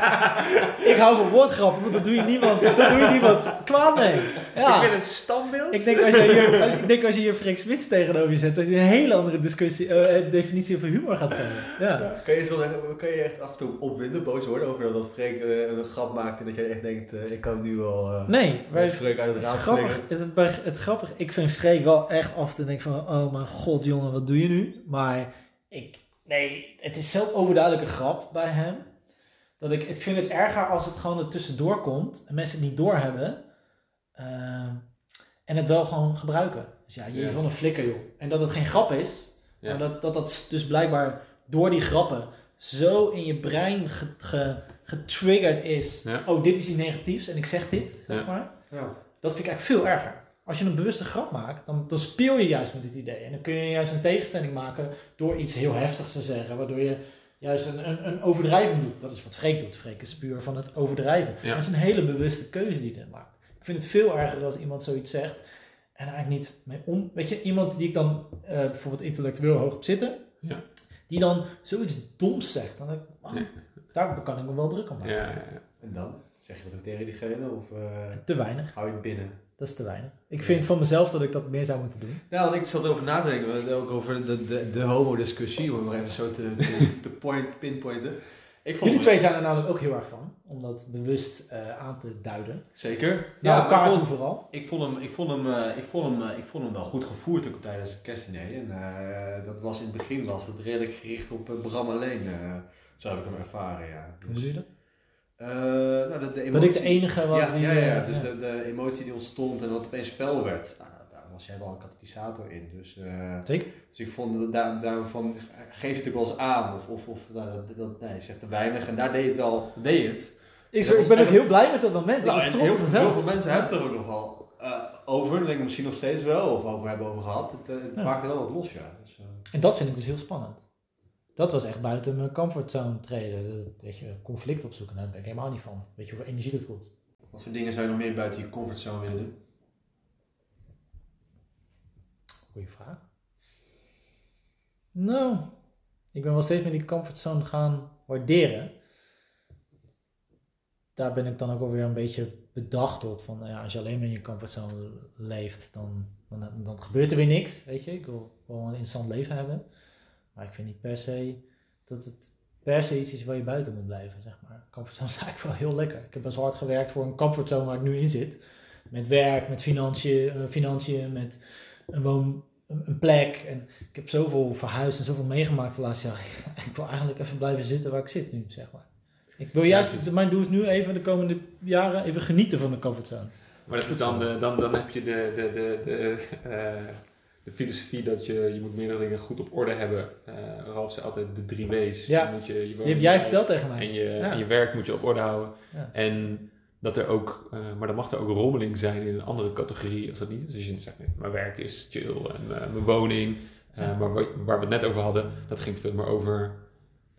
ik hou van woordgrappen, want dat doe je niemand, dat doe je niemand kwaad mee. Ja. Ik wil een standbeeld. Ik denk als je hier, als, ik denk als je hier Smits tegenover je zet, dat je een hele andere discussie, eh, definitie van humor gaat geven. Ja. Kan je, zo, kan je echt af en toe opwinden, boos worden over dat Freek eh, een grap maakt en dat jij echt denkt, eh, ik kan nu wel eh Nee, wij, Freek uit het raam grappig. Het, het, het grappig, ik vind Freek wel echt af en toe denk van, oh mijn god jongen, wat doe je nu? Maar ik, nee, het is zo'n overduidelijke grap bij hem. Dat ik, ik vind het erger als het gewoon er tussendoor komt en mensen het niet doorhebben. ehm, en het wel gewoon gebruiken. Dus ja, je Ja. van een flikker joh. En dat het geen grap is, Ja. maar dat, dat dat dus blijkbaar door die grappen zo in je brein ge- ge- getriggerd is. Ja. Oh, dit is iets negatiefs en ik zeg dit, zeg Ja. maar. Ja. Dat vind ik eigenlijk veel erger. Als je een bewuste grap maakt, dan, dan speel je juist met dit idee. En dan kun je juist een tegenstelling maken door iets heel heftigs te zeggen. Waardoor je juist een, een, een overdrijving doet. Dat is wat Freek doet. Freek is puur van het overdrijven. Ja. Dat is een hele bewuste keuze die hij maakt. Ik vind het veel erger als iemand zoiets zegt en er eigenlijk niet mee om... Weet je, iemand die ik dan eh, bijvoorbeeld intellectueel hoog op zitten, Ja. die dan zoiets doms zegt. Dan denk ik, Ja. daar kan ik me wel druk om maken. Ja, ja, ja. En dan? Zeg je dat ook tegen diegene of eh, Te weinig. hou je het binnen? Dat is te weinig. Ik vind van mezelf dat ik dat meer zou moeten doen. Nou, want ik zat erover na te denken, ook over de, de, de homo-discussie, om maar even zo te, te, te point, pinpointen. Ik vond Jullie twee zijn er namelijk ook heel erg van, om dat bewust eh, aan te duiden. Zeker. Ja, elkaar ik toe vond, vooral. ik vond hem, ik vond hem, eh, ik vond hem, eh, ik vond hem wel goed gevoerd ook tijdens het kerstdiner. En dat was in het begin was het redelijk gericht op Bram alleen. zo heb ik hem ervaren, ja. Hoe doe je dat? Eh, nou, de, de Dat ik de enige was ja, die... ja, ja, eh, dus. De, de emotie die ontstond en dat het opeens fel werd. Nou, nou, daar was jij wel een katalysator in. Dus, eh, Zeker. dus ik vond dat daar, daarvan geef je het ook wel eens aan. Of, of, of nou, dat, dat, nee, je zegt te weinig. En daar deed het al, deed het. Ik, ik ben ook heel blij met dat moment. Nou, ik was trots heel, op veel- mezelf. heel veel mensen hebben het er ook nog wel eh, over. Ik denk misschien nog steeds wel. Of over hebben over gehad. Het, eh, het Ja. maakt wel wat los, ja. Dus, eh, En dat vind ik dus heel spannend. Dat was echt buiten mijn comfortzone treden. Dat, weet je, conflict opzoeken, daar ben ik helemaal niet van. Weet je hoeveel energie dat kost? wat voor dingen zou je nog meer buiten je comfortzone willen doen? Goeie vraag. Nou, ik ben wel steeds meer die comfortzone gaan waarderen. Daar ben ik dan ook alweer een beetje bedacht op. Van, nou ja, als je alleen maar in je comfortzone leeft, dan, dan, dan gebeurt er weer niks. Weet je, ik wil gewoon een interessant leven hebben. Maar ik vind niet per se dat het per se iets is waar je buiten moet blijven, zeg maar. Comfortzone is eigenlijk wel heel lekker. Ik heb best hard gewerkt voor een comfortzone waar ik nu in zit. Met werk, met financiën, eh, financiën met een, woon, een, plek. En ik heb zoveel verhuisd en zoveel meegemaakt de laatste jaren. Ik wil eigenlijk even blijven zitten waar ik zit nu, zeg maar. Ik wil juist, mijn doel is nu even de komende jaren even genieten van de comfortzone. Maar dat is dan, de, dan, dan heb je de, de, de, de, eh, de filosofie dat je, je moet meerdere dingen goed op orde hebben. Eh Ralf zei altijd de drie W's. Ja. Je moet je, je Die woning, heb jij verteld tegen mij. En je, Ja. en je werk moet je op orde houden. Ja. En dat er ook, eh, maar dan mag er ook rommeling zijn in een andere categorie als dat niet is. Dus je zegt, mijn werk is chill en eh, mijn woning. Ja. Maar waar, waar we het net over hadden, dat ging veel meer over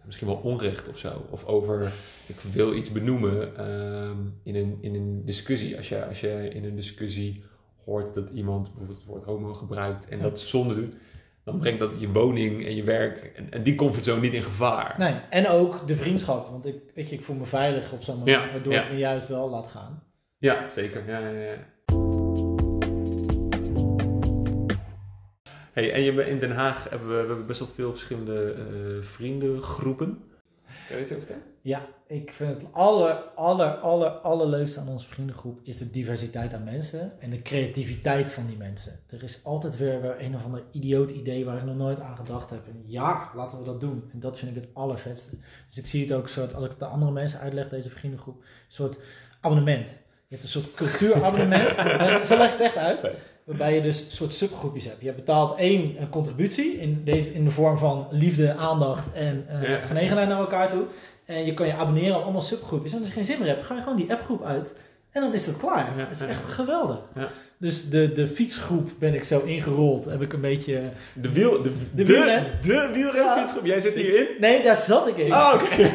misschien wel onrecht of zo. Of over, ik wil iets benoemen ehm, in, een, in een discussie. Als je, als je in een discussie hoort dat iemand bijvoorbeeld het woord homo gebruikt en Ja. dat zonde doet. dan brengt dat je woning en je werk en, en die comfortzone niet in gevaar. Nee, en ook de vriendschap. Want ik, weet je, ik voel me veilig op zo'n moment, Ja, waardoor ja. ik me juist wel laat gaan. Ja, zeker. Ja, ja, ja. Hey, en je, in Den Haag hebben we, we hebben best wel veel verschillende eh, vriendengroepen. Kan je iets over vertellen? Ja, ik vind het aller, aller, aller, allerleukste aan onze vriendengroep is de diversiteit aan mensen en de creativiteit van die mensen. Er is altijd weer, een of ander idioot idee waar ik nog nooit aan gedacht heb. En ja, laten we dat doen. En dat vind ik het allervetste. Dus ik zie het ook soort, als ik het aan andere mensen uitleg, deze vriendengroep, een soort abonnement. Je hebt een soort cultuurabonnement. Zo leg ik het echt uit. Waarbij je dus een soort subgroepjes hebt. Je betaalt één een contributie in, deze, in de vorm van liefde, aandacht en eh, Ja. genegenheid naar elkaar toe. En je kan je abonneren op allemaal subgroepjes. En als je geen zin meer hebt, ga je gewoon die appgroep uit. En dan is het klaar. Ja, Het is ja. echt geweldig. Ja. Dus de, de fietsgroep ben ik zo ingerold. Heb ik een beetje... De, wiel, de, de, wielren? de, wielrenfietsgroep. Jij zit hierin? Nee, daar zat ik in. Oh, oké.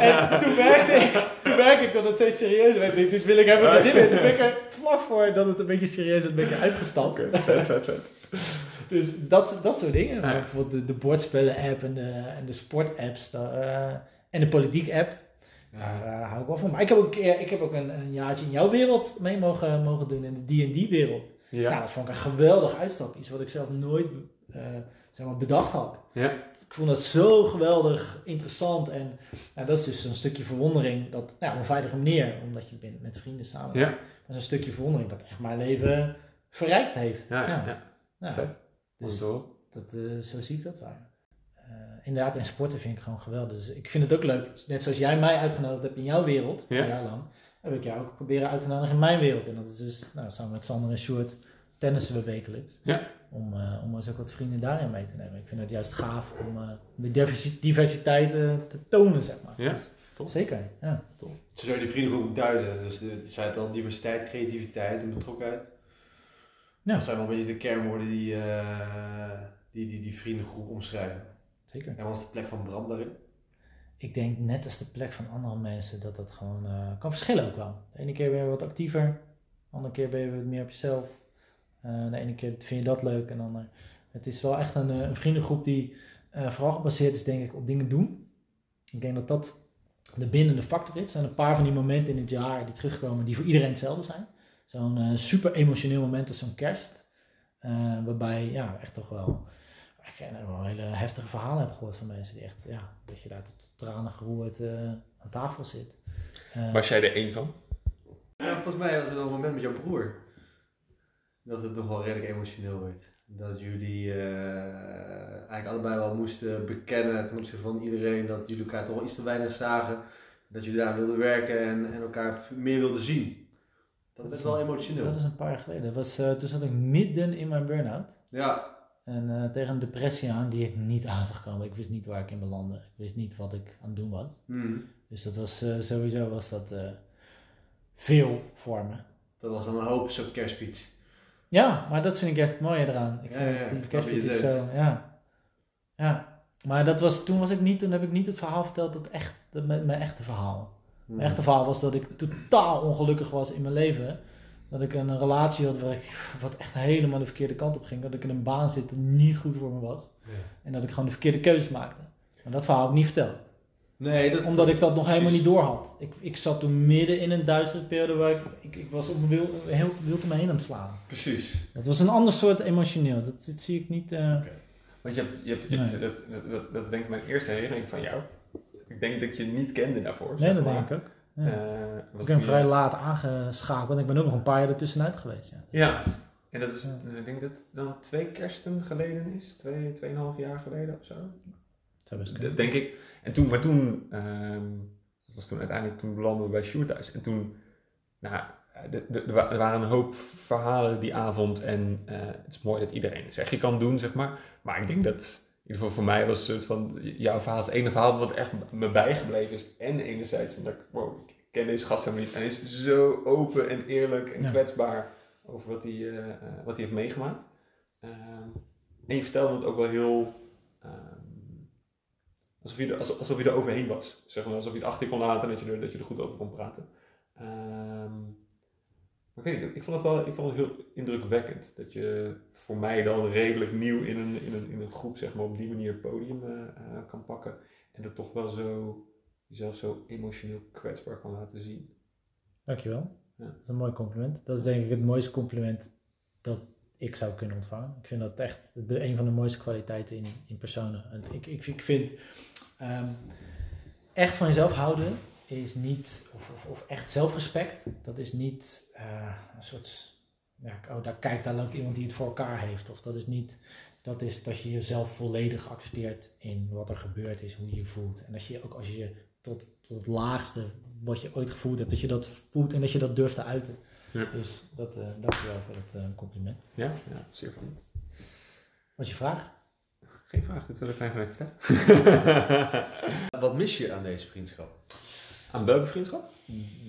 En toen merkte, ik, toen merkte ik dat het steeds serieuzer werd. Ik dit wil ik hebben geen zin in. Toen ben ik er vlak voor dat het een beetje serieus werd, ben ik eruit gestapt. Oké, vet, vet, vet. Dus dat, dat soort dingen. Ja. bijvoorbeeld de, de bordspellen-app en de, en de sport-apps. daar, eh, en de politiek-app. Daar eh, hou ik wel van. Maar ik heb ook een, keer, ik heb ook een, een jaartje in jouw wereld mee mogen, mogen doen. In de D&D-wereld. Ja. Ja. dat vond ik een geweldig uitstap. Iets wat ik zelf nooit eh, zeg maar bedacht had. Ja. Ik vond dat zo geweldig interessant. En nou, dat is dus een stukje verwondering. Dat, nou, op een veilige manier. Omdat je bent met vrienden samen. Ja. Dat is een stukje verwondering dat echt mijn leven verrijkt heeft. Ja, ja, ja. Ja. Vet. Dus Zo. dat, eh, zo zie ik dat wel. Eh, inderdaad, en sporten vind ik gewoon geweldig. Dus ik vind het ook leuk. Net zoals jij mij uitgenodigd hebt in jouw wereld, Ja. een jaar lang, heb ik jou ook proberen uit te nodigen in mijn wereld. En dat is dus, nou, samen met Sander en Sjoerd tennissen we wekelijks. Ja. Om, eh, om eens ook wat vrienden daarin mee te nemen. Ik vind het juist gaaf om eh, de diversi- diversiteit eh, te tonen, zeg maar. Ja, Dus. Zeker, ja. Zo zou je die vriendengroep duiden. Dus de, je zei het al, diversiteit, creativiteit en betrokkenheid. Ja. Dat zijn wel een beetje de kernwoorden die, eh, die, die die vriendengroep omschrijven. Zeker. En wat is de plek van Bram daarin? Ik denk net als de plek van andere mensen dat dat gewoon eh, kan verschillen ook wel. De ene keer ben je wat actiever, de andere keer ben je wat meer op jezelf. Eh, de ene keer vind je dat leuk en dan. het is wel echt een, eh, een vriendengroep die vooral gebaseerd is, denk ik, op dingen doen. Ik denk dat dat de bindende factor is. Er zijn een paar van die momenten in het jaar die terugkomen die voor iedereen hetzelfde zijn. Zo'n super emotioneel moment als zo'n kerst. waarbij ja, echt toch wel ik ken wel hele heftige verhalen heb gehoord van mensen die echt, ja, dat je daar tot tranen geroerd eh, aan tafel zit. Eh, Was jij er één van? Ja, volgens mij was het wel een moment met jouw broer. Dat het toch wel redelijk emotioneel werd. Dat jullie eh, eigenlijk allebei wel moesten bekennen ten opzichte van iedereen dat jullie elkaar toch wel iets te weinig zagen. Dat jullie daar wilden werken en, en elkaar meer wilden zien. Dat is wel emotioneel. dat is een paar jaar geleden. Dat was, eh, toen zat ik midden in mijn burn-out. Ja, En eh, tegen een depressie aan die ik niet aan zag komen. Ik wist niet waar ik in belandde. Ik wist niet wat ik aan het doen was. Hmm. Dus dat was eh, sowieso was dat eh, veel voor me. dat was dan een hoop zo'n kerstspeech. Ja, maar dat vind ik juist het mooie eraan. Ik Ja, vind ja, ja. die is het? zo, ja. Ja. Maar dat was, toen was ik niet, toen heb ik niet het verhaal verteld dat echt, dat mijn, mijn echte verhaal. Hmm. Mijn echte verhaal was dat ik totaal ongelukkig was in mijn leven. Dat ik een relatie had waar ik, wat echt helemaal de verkeerde kant op ging. Dat ik in een baan zit die niet goed voor me was. Ja. En dat ik gewoon de verkeerde keuzes maakte. Maar dat verhaal heb ik niet verteld. Nee, dat, Omdat ik dat nog helemaal niet door had. Ik, ik zat toen midden in een duistere periode waar ik, ik, ik was op mijn wil, heel wild om me heen aan het slaan. Precies. Dat was een ander soort emotioneel. Dat, dat zie ik niet... eh, Want je hebt, je hebt, je Nee. hebt- dat, dat, dat, dat is denk ik mijn eerste herinnering van jou. Ik denk dat ik je niet kende daarvoor. nee, dat maar. denk ik ook. Ja. Eh, was ik ben vrij laat aangeschakeld. Want ik ben ook nog een paar jaar ertussenuit geweest. Ja. Ja. En dat is, Ja. ik denk dat het dan twee kersten geleden is. Twee, tweeënhalf jaar geleden of zo. Dat denk ik. En toen, maar toen, ehm, dat was toen uiteindelijk, toen belanden we bij Sjoerd thuis. En toen, nou, er wa- waren een hoop verhalen die avond. En eh, het is mooi dat iedereen zeg je kan doen, zeg maar. Maar ik denk dat, ieder geval voor mij was het soort van, jouw verhaal is het enige verhaal wat echt me bijgebleven is. En enerzijds, omdat ik, wow, ik ken deze gast helemaal niet. En hij is zo open en eerlijk en Ja. kwetsbaar over wat hij, eh, eh, wat hij heeft meegemaakt. Ehm, en je vertelde het ook wel heel... ehm, Alsof je, er, alsof, alsof je er overheen was. Zeg maar, alsof je het achter je kon laten en dat je er, dat je er goed over kon praten. Ehm, maar ik vond het wel ik vond het heel indrukwekkend. Dat je voor mij dan redelijk nieuw in een, in een, in een groep zeg maar, op die manier het podium eh, eh, kan pakken. En dat toch wel zo, jezelf zo emotioneel kwetsbaar kan laten zien. Dankjewel. Ja. Dat is een mooi compliment. Dat is denk ik het mooiste compliment dat ik zou kunnen ontvangen. Ik vind dat echt de, een van de mooiste kwaliteiten in, in personen. En ik, ik, ik vind ehm, echt van jezelf houden is niet, of, of, of echt zelfrespect, dat is niet eh, een soort, ja, oh daar kijk, daar loopt iemand die het voor elkaar heeft. Of dat is niet, dat is dat je jezelf volledig accepteert in wat er gebeurd is, hoe je je voelt. En dat je ook als je je tot, tot het laagste wat je ooit gevoeld hebt, dat je dat voelt en dat je dat durft te uiten. Ja. Dus dat, eh dankjewel voor het eh, compliment. Ja, ja zeer fijn. Wat is je vraag? Geen vraag, dit wil ik eigenlijk vertellen. Wat mis je aan deze vriendschap? Aan welke vriendschap?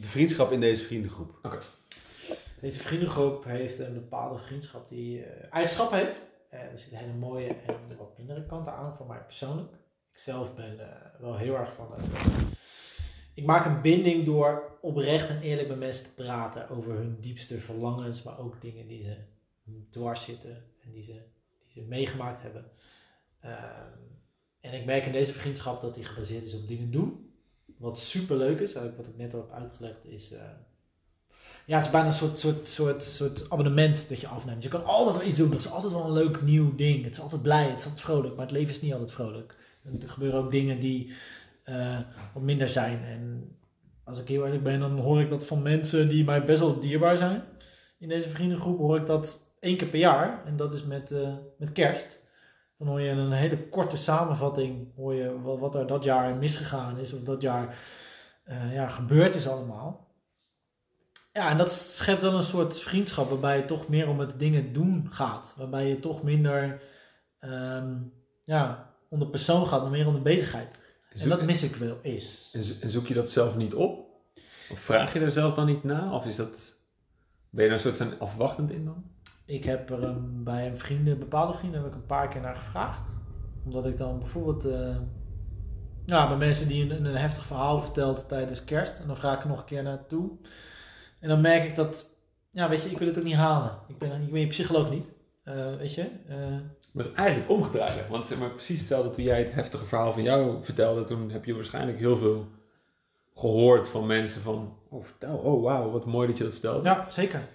De vriendschap in deze vriendengroep. Deze vriendengroep heeft een bepaalde vriendschap die eh, eigenschappen heeft. En er zitten hele mooie en wat mindere kanten aan voor mij persoonlijk. Ik zelf ben eh, wel heel erg van het. eh, ik maak een binding door oprecht en eerlijk met mensen te praten over hun diepste verlangens, maar ook dingen die ze dwars zitten en die ze, die ze meegemaakt hebben. Ehm, en ik merk in deze vriendschap dat die gebaseerd is op dingen doen. Wat super leuk is, eigenlijk wat ik net al heb uitgelegd, is. eh, ja, het is bijna een soort, soort, soort, soort abonnement dat je afneemt. Je kan altijd wel iets doen. Dat is altijd wel een leuk nieuw ding. Het is altijd blij, het is altijd vrolijk. Maar het leven is niet altijd vrolijk. Er gebeuren ook dingen die eh, wat minder zijn. En als ik heel eerlijk ben, dan hoor ik dat van mensen die mij best wel dierbaar zijn. In deze vriendengroep hoor ik dat één keer per jaar. En dat is met, eh, met kerst. Dan hoor je in een hele korte samenvatting hoor je wat, wat er dat jaar misgegaan is. Of dat jaar eh, ja, gebeurd is allemaal. Ja, en dat schept wel een soort vriendschap waarbij het toch meer om het dingen doen gaat. Waarbij je toch minder ehm, ja, om de persoon gaat, maar meer om de bezigheid. En dat mis ik wel eens. En zo- en zoek je dat zelf niet op? Of vraag je er zelf dan niet na? Of is dat, ben je er een soort van afwachtend in dan? Ik heb er een, bij een vrienden, bepaalde vrienden heb ik een paar keer naar gevraagd. Omdat ik dan bijvoorbeeld eh, ja, bij mensen die een, een heftig verhaal vertelt tijdens kerst. En dan vraag ik er nog een keer naartoe. En dan merk ik dat, ja weet je, ik wil het ook niet halen. Ik ben, ik ben je psycholoog niet. Eh, weet je, eh, Maar het is eigenlijk het omgedraaide. Want zeg maar, precies hetzelfde toen jij het heftige verhaal van jou vertelde. Toen heb je waarschijnlijk heel veel gehoord van mensen van... Oh, vertel, oh wauw, wat mooi dat je dat vertelde. ja, zeker.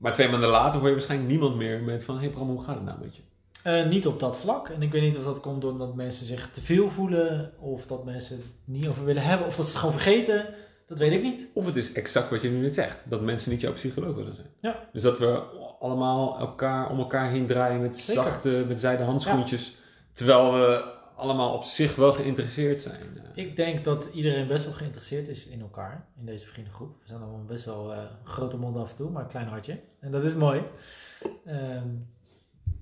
Maar twee maanden later hoor je waarschijnlijk niemand meer met van... Hé hey Bram, hoe gaat het nou met je? Eh, niet op dat vlak. En ik weet niet of dat komt doordat mensen zich te veel voelen. Of dat mensen het niet over willen hebben. Of dat ze het gewoon vergeten. Dat weet ik niet. Of het is exact wat je nu net zegt. Dat mensen niet jouw psycholoog willen zijn. Ja. Dus dat we allemaal elkaar om elkaar heen draaien met Zeker. zachte, met zijde handschoentjes. Terwijl we allemaal op zich wel geïnteresseerd zijn. Eh, Ik denk dat iedereen best wel geïnteresseerd is in elkaar. In deze vriendengroep. We zijn allemaal best wel eh, grote mond af en toe. Maar een klein hartje. En dat is mooi. Ehm,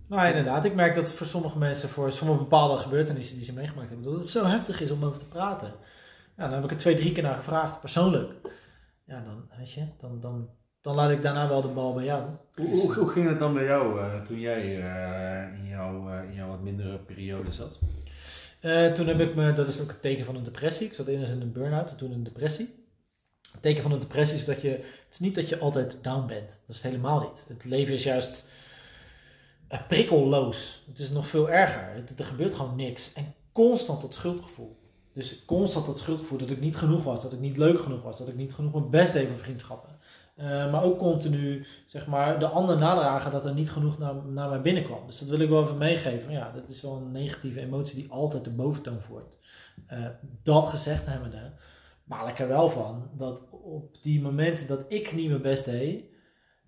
maar inderdaad, ik merk dat voor sommige mensen, voor sommige bepaalde gebeurtenissen die ze meegemaakt hebben, dat het zo heftig is om over te praten. Ja, dan heb ik er twee, drie keer naar gevraagd, persoonlijk. Ja, dan, weet je, dan, dan, dan laat ik daarna wel de bal bij jou. Hoe, hoe, hoe ging het dan bij jou eh, toen jij eh, in, jouw, eh, in jouw wat mindere periode zat? Toen heb ik me, dat is ook het teken van een depressie. Ik zat eerst in een burn-out en toen een depressie. Het teken van een depressie is dat je, het is niet dat je altijd down bent. Dat is het helemaal niet. Het leven is juist prikkelloos. Het is nog veel erger. Het, er gebeurt gewoon niks. En constant dat schuldgevoel. Dus constant dat schuldgevoel dat ik niet genoeg was, dat ik niet leuk genoeg was, dat ik niet genoeg mijn best deed voor vriendschappen. Eh, maar ook continu, zeg maar, de ander nadragen dat er niet genoeg naar, naar mij binnenkwam. Dus dat wil ik wel even meegeven. Ja, dat is wel een negatieve emotie die altijd de boventoon voert. Eh, dat gezegd hebbende, baal ik er wel van dat op die momenten dat ik niet mijn best deed,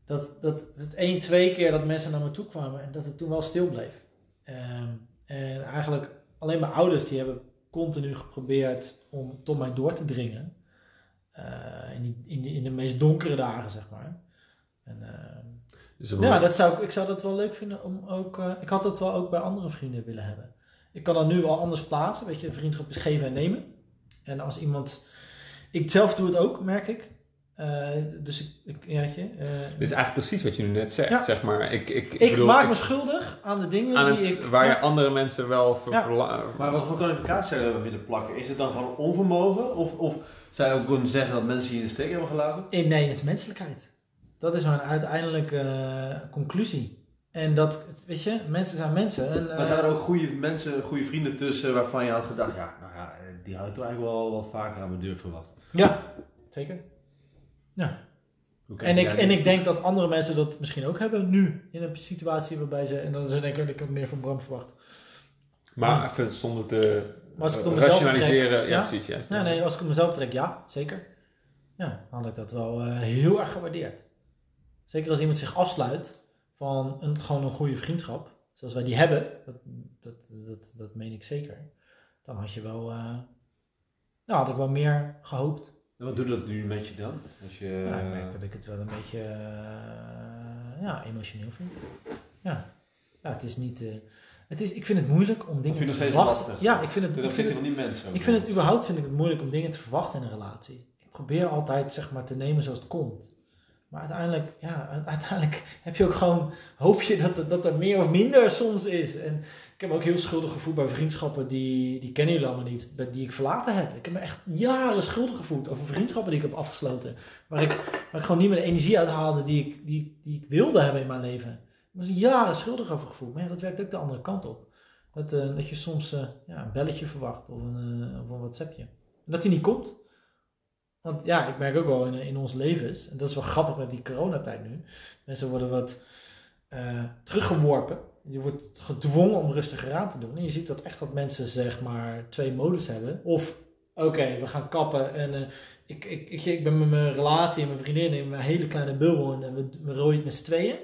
dat, dat het één, twee keer dat mensen naar me toe kwamen en dat het toen wel stil bleef. Ehm, en eigenlijk alleen mijn ouders die hebben continu geprobeerd om tot mij door te dringen. Eh, in, die, in, die- in de meest donkere dagen, zeg maar. En, ehm, dus ja, dat zou, ik- ik zou dat wel leuk vinden om ook. eh, ik had dat wel ook bij andere vrienden willen hebben. Ik kan dat nu wel anders plaatsen. Weet je, een vriendschap is geven en nemen. En als iemand. Ik zelf doe het ook, merk ik. Eh, dus ik. ik ja, weet je, eh, Dit is eigenlijk precies wat je nu net zegt. Ja. Zeg maar, ik, ik, ik bedoel, maak ik- me schuldig aan de dingen aan die het, ik. waar ja. je andere mensen wel voor Ja. verla- Maar wat voor kwalificatie hebben willen plakken? Is het dan gewoon onvermogen? Of, of zou je ook kunnen zeggen dat mensen je in de steek hebben gelaten? Eh, Nee, het is menselijkheid. Dat is mijn uiteindelijke conclusie. En dat, weet je, mensen zijn mensen. En, Maar zijn er ook goede mensen, goede vrienden tussen waarvan je had gedacht, ja, nou ja, die had ik toch eigenlijk wel wat vaker aan mijn deur verwacht. Ja, zeker. Kijk En ik, en ik denk dat andere mensen dat misschien ook hebben nu. In een situatie waarbij ze, en dat is denk ik, ik heb meer van Bram verwacht. Maar even zonder te Maar als ik eh, op mezelf rationaliseren. ja, ja? precies, juist. Nee, nee, als ik op mezelf trek, ja, zeker. Ja, dan had ik dat wel eh, heel erg gewaardeerd. Zeker als iemand zich afsluit van een, gewoon een goede vriendschap, zoals wij die hebben, dat, dat, dat, dat meen ik zeker. Dan had je wel, nou, had ik wel meer gehoopt. En wat doet dat nu met je dan? Als je, Ja, ik merk dat ik het wel een beetje eh, ja, emotioneel vind. Ja. ja, het is niet. eh, het is, ik vind het moeilijk om dingen vind je te verwachten. lastig? Ja, ik vind het. ten Ik vind opzichte het, van die mensen. ik vind het überhaupt vind ik het moeilijk om dingen te verwachten in een relatie. Ik probeer altijd zeg maar te nemen zoals het komt. Maar uiteindelijk, ja, uiteindelijk heb je ook gewoon, hoop je dat, dat er meer of minder soms is. En ik heb ook heel schuldig gevoeld bij vriendschappen die, die kennen jullie allemaal niet, die ik verlaten heb. Ik heb me echt jaren schuldig gevoeld over vriendschappen die ik heb afgesloten. Waar ik, waar ik gewoon niet meer de energie uit haalde die ik, die, die ik wilde hebben in mijn leven. Ik was jaren schuldig over gevoeld. Maar ja, dat werkt ook de andere kant op. Dat, eh, dat je soms eh, ja, een belletje verwacht of een, eh, of een WhatsAppje. En dat die niet komt. Want ja, ik merk ook wel in, in ons levens, en dat is wel grappig met die coronatijd nu. Mensen worden wat eh, teruggeworpen. Je wordt gedwongen om rustiger aan te doen. En je ziet dat echt dat mensen zeg maar twee modus hebben. Of, oké, we gaan kappen en eh, ik, ik, ik, ben met mijn relatie en mijn vriendin in mijn hele kleine bubbel en we, we rooien het met z'n tweeën.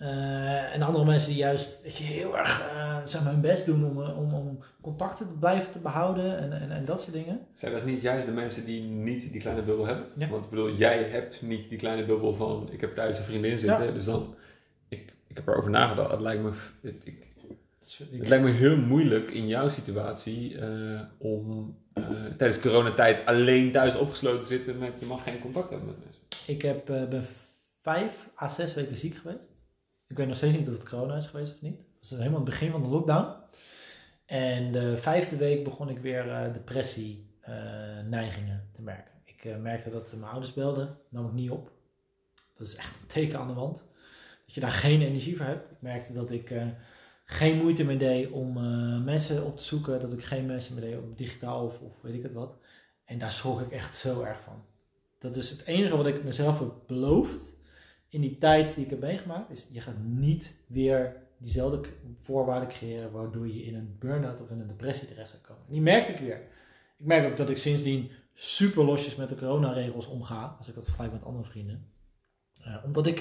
Eh, en andere mensen die juist weet je, heel erg eh, zeg maar, hun best doen om, eh, om, om contacten te blijven te behouden en, en, en dat soort dingen. Zijn dat niet juist de mensen die niet die kleine bubbel hebben? Ja. Want ik bedoel, jij hebt niet die kleine bubbel van ik heb thuis een vriendin zitten. Dus dan, ik, ik heb erover nagedacht. Het lijkt me, het, ik, het lijkt me heel moeilijk in jouw situatie om tijdens coronatijd alleen thuis opgesloten te zitten met je mag geen contact hebben met mensen. Ik heb, ben vijf à zes weken ziek geweest. Ik weet nog steeds niet of het corona is geweest of niet. Dat was helemaal het begin van de lockdown. En de vijfde week begon ik weer eh, depressie eh, te merken. Ik eh, merkte dat mijn ouders belden, nam ik niet op. Dat is echt een teken aan de wand. Dat je daar geen energie voor hebt. Ik merkte dat ik geen moeite meer deed om mensen op te zoeken. Dat ik geen mensen meer deed op digitaal of, of weet ik het wat. En daar schrok ik echt zo erg van. Dat is het enige wat ik mezelf heb beloofd in die tijd die ik heb meegemaakt. Is je gaat niet weer diezelfde voorwaarden creëren waardoor je in een burn-out of in een depressie terecht zou komen. En die merkte ik weer. Ik merk ook dat ik sindsdien super losjes met de coronaregels omga. Als ik dat vergelijk met andere vrienden. Eh, omdat ik...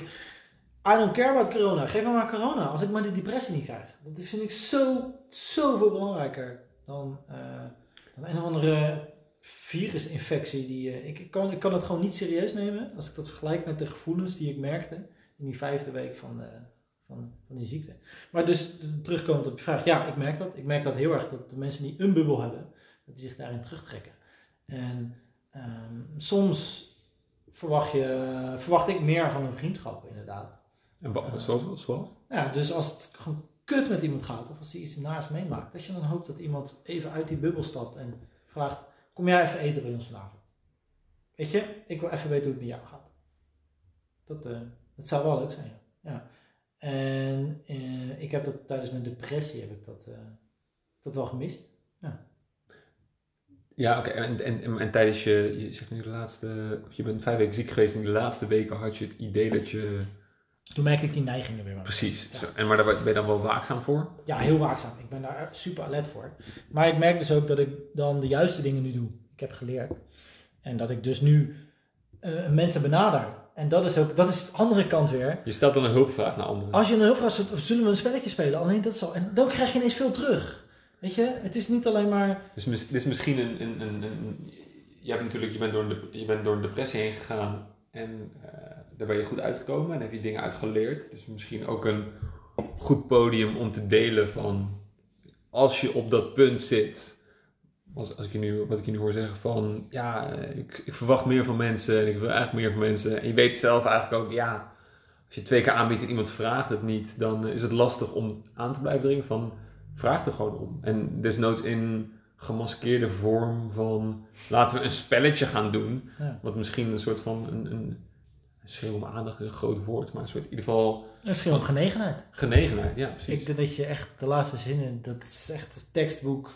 I don't care about corona. Geef me maar corona. Als ik maar die depressie niet krijg. Dat vind ik zo, zoveel belangrijker dan, eh, dan een of andere virusinfectie. Die, eh, ik, ik, kan, ik kan het gewoon niet serieus nemen. Als ik dat vergelijk met de gevoelens die ik merkte in die vijfde week van, eh, van, van die ziekte. Maar dus terugkomend op je vraag. Ja, ik merk dat. Ik merk dat heel erg dat de mensen die een bubbel hebben, dat die zich daarin terugtrekken. En ehm, soms verwacht, je, verwacht ik meer van een vriendschap inderdaad. En wat, zoals, zoals? Ja, dus als het gewoon kut met iemand gaat, of als hij iets naars meemaakt, dat je dan hoopt dat iemand even uit die bubbel stapt en vraagt: Kom jij even eten bij ons vanavond? Weet je, ik wil even weten hoe het met jou gaat. Dat, eh, dat zou wel leuk zijn, ja. ja. En eh, ik heb dat tijdens mijn depressie heb ik dat, eh, dat wel gemist. Ja, oké. En, en, en, en tijdens je, je zegt nu de laatste, je bent vijf weken ziek geweest en de laatste weken had je het idee dat je, Toen merkte ik die neigingen weer. precies, Ja. en maar daar ben je dan wel waakzaam voor? Ja, heel waakzaam. Ik ben daar super alert voor. Maar ik merk dus ook dat ik dan de juiste dingen nu doe. Ik heb geleerd. En dat ik dus nu eh, mensen benader. En dat is ook, dat is de andere kant weer. Je stelt dan een hulpvraag naar anderen. Als je een hulpvraag stelt, zullen we een spelletje spelen? Alleen dat zo. En dan krijg je ineens veel terug. Weet je, het is niet alleen maar. Dus dit is misschien een, een, een, een- je hebt natuurlijk, je bent door een, je bent door een depressie heen gegaan en eh, daar ben je goed uitgekomen en heb je dingen uitgeleerd. Dus misschien ook een goed podium om te delen van als je op dat punt zit. Als, als ik je nu, wat ik je nu hoor zeggen van ja, ik, ik verwacht meer van mensen en ik wil eigenlijk meer van mensen. En je weet zelf eigenlijk ook, ja, als je twee keer aanbiedt en iemand vraagt het niet, dan is het lastig om aan te blijven dringen van vraag er gewoon om. En desnoods in gemaskeerde vorm van laten we een spelletje gaan doen. Ja. Wat misschien een soort van een, een schreeuw om aandacht is een groot woord, maar een soort in ieder geval Een schil om genegenheid. genegenheid. Ja, precies. Ik denk dat je echt de laatste zinnen, dat is echt een tekstboek.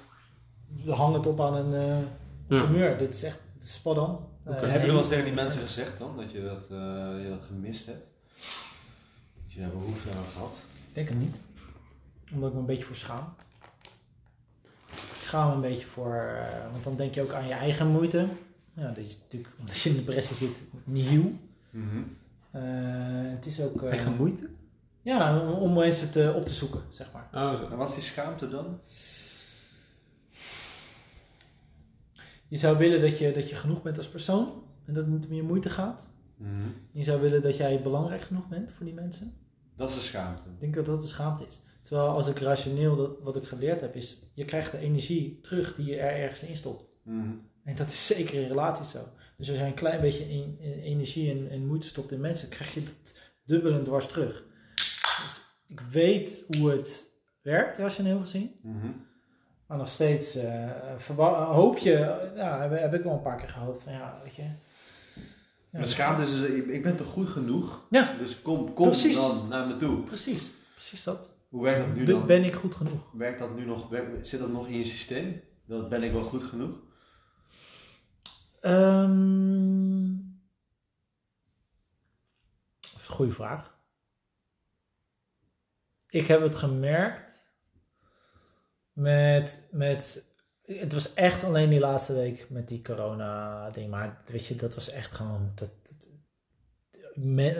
Hang het op aan een uh, Ja. muur. Dit is echt spot on. Oké. Eh, Heb je wel eens tegen die mensen gezegd dan, dat je dat, eh, je dat gemist hebt? Dat je daar behoefte aan gehad? Ik denk het niet. Omdat ik me een beetje voor schaam. Ik schaam me een beetje voor, eh, want dan denk je ook aan je eigen moeite. Ja, dat is natuurlijk, omdat je in de depressie zit, nieuw. Eh, het is ook, eh, Eigen moeite? ja, om- om mensen te, op te zoeken, zeg maar. Oh, zo. En wat is die schaamte dan? Je zou willen dat je, dat je genoeg bent als persoon en dat het niet om je moeite gaat. Je zou willen dat jij belangrijk genoeg bent voor die mensen. Dat is de schaamte. Ik denk dat dat de schaamte is. Terwijl als ik rationeel, dat, wat ik geleerd heb, is je krijgt de energie terug die je er ergens in stopt. En dat is zeker in relaties zo. Dus als je een klein beetje in- in energie en, en moeite stopt in mensen, krijg je het dubbel en dwars terug. Dus ik weet hoe het werkt, rationeel gezien. Maar nog steeds eh, hoop je, eh, ja, heb, heb ik wel een paar keer gehoopt van ja, weet je. Ja, De schaamte is, dus, ik, ik ben toch goed genoeg? Ja. Dus kom, kom Precies. dan naar me toe. Precies, precies dat. Hoe werkt dat nu Ben- dan? Ben ik goed genoeg? Werkt dat nu nog, werkt- zit dat nog in je systeem? Dat ben ik wel goed genoeg? Ehm, dat is een goede vraag. Ik heb het gemerkt met, met. Het was echt alleen die laatste week met die corona-ding. Maar weet je, dat was echt gewoon. Dat,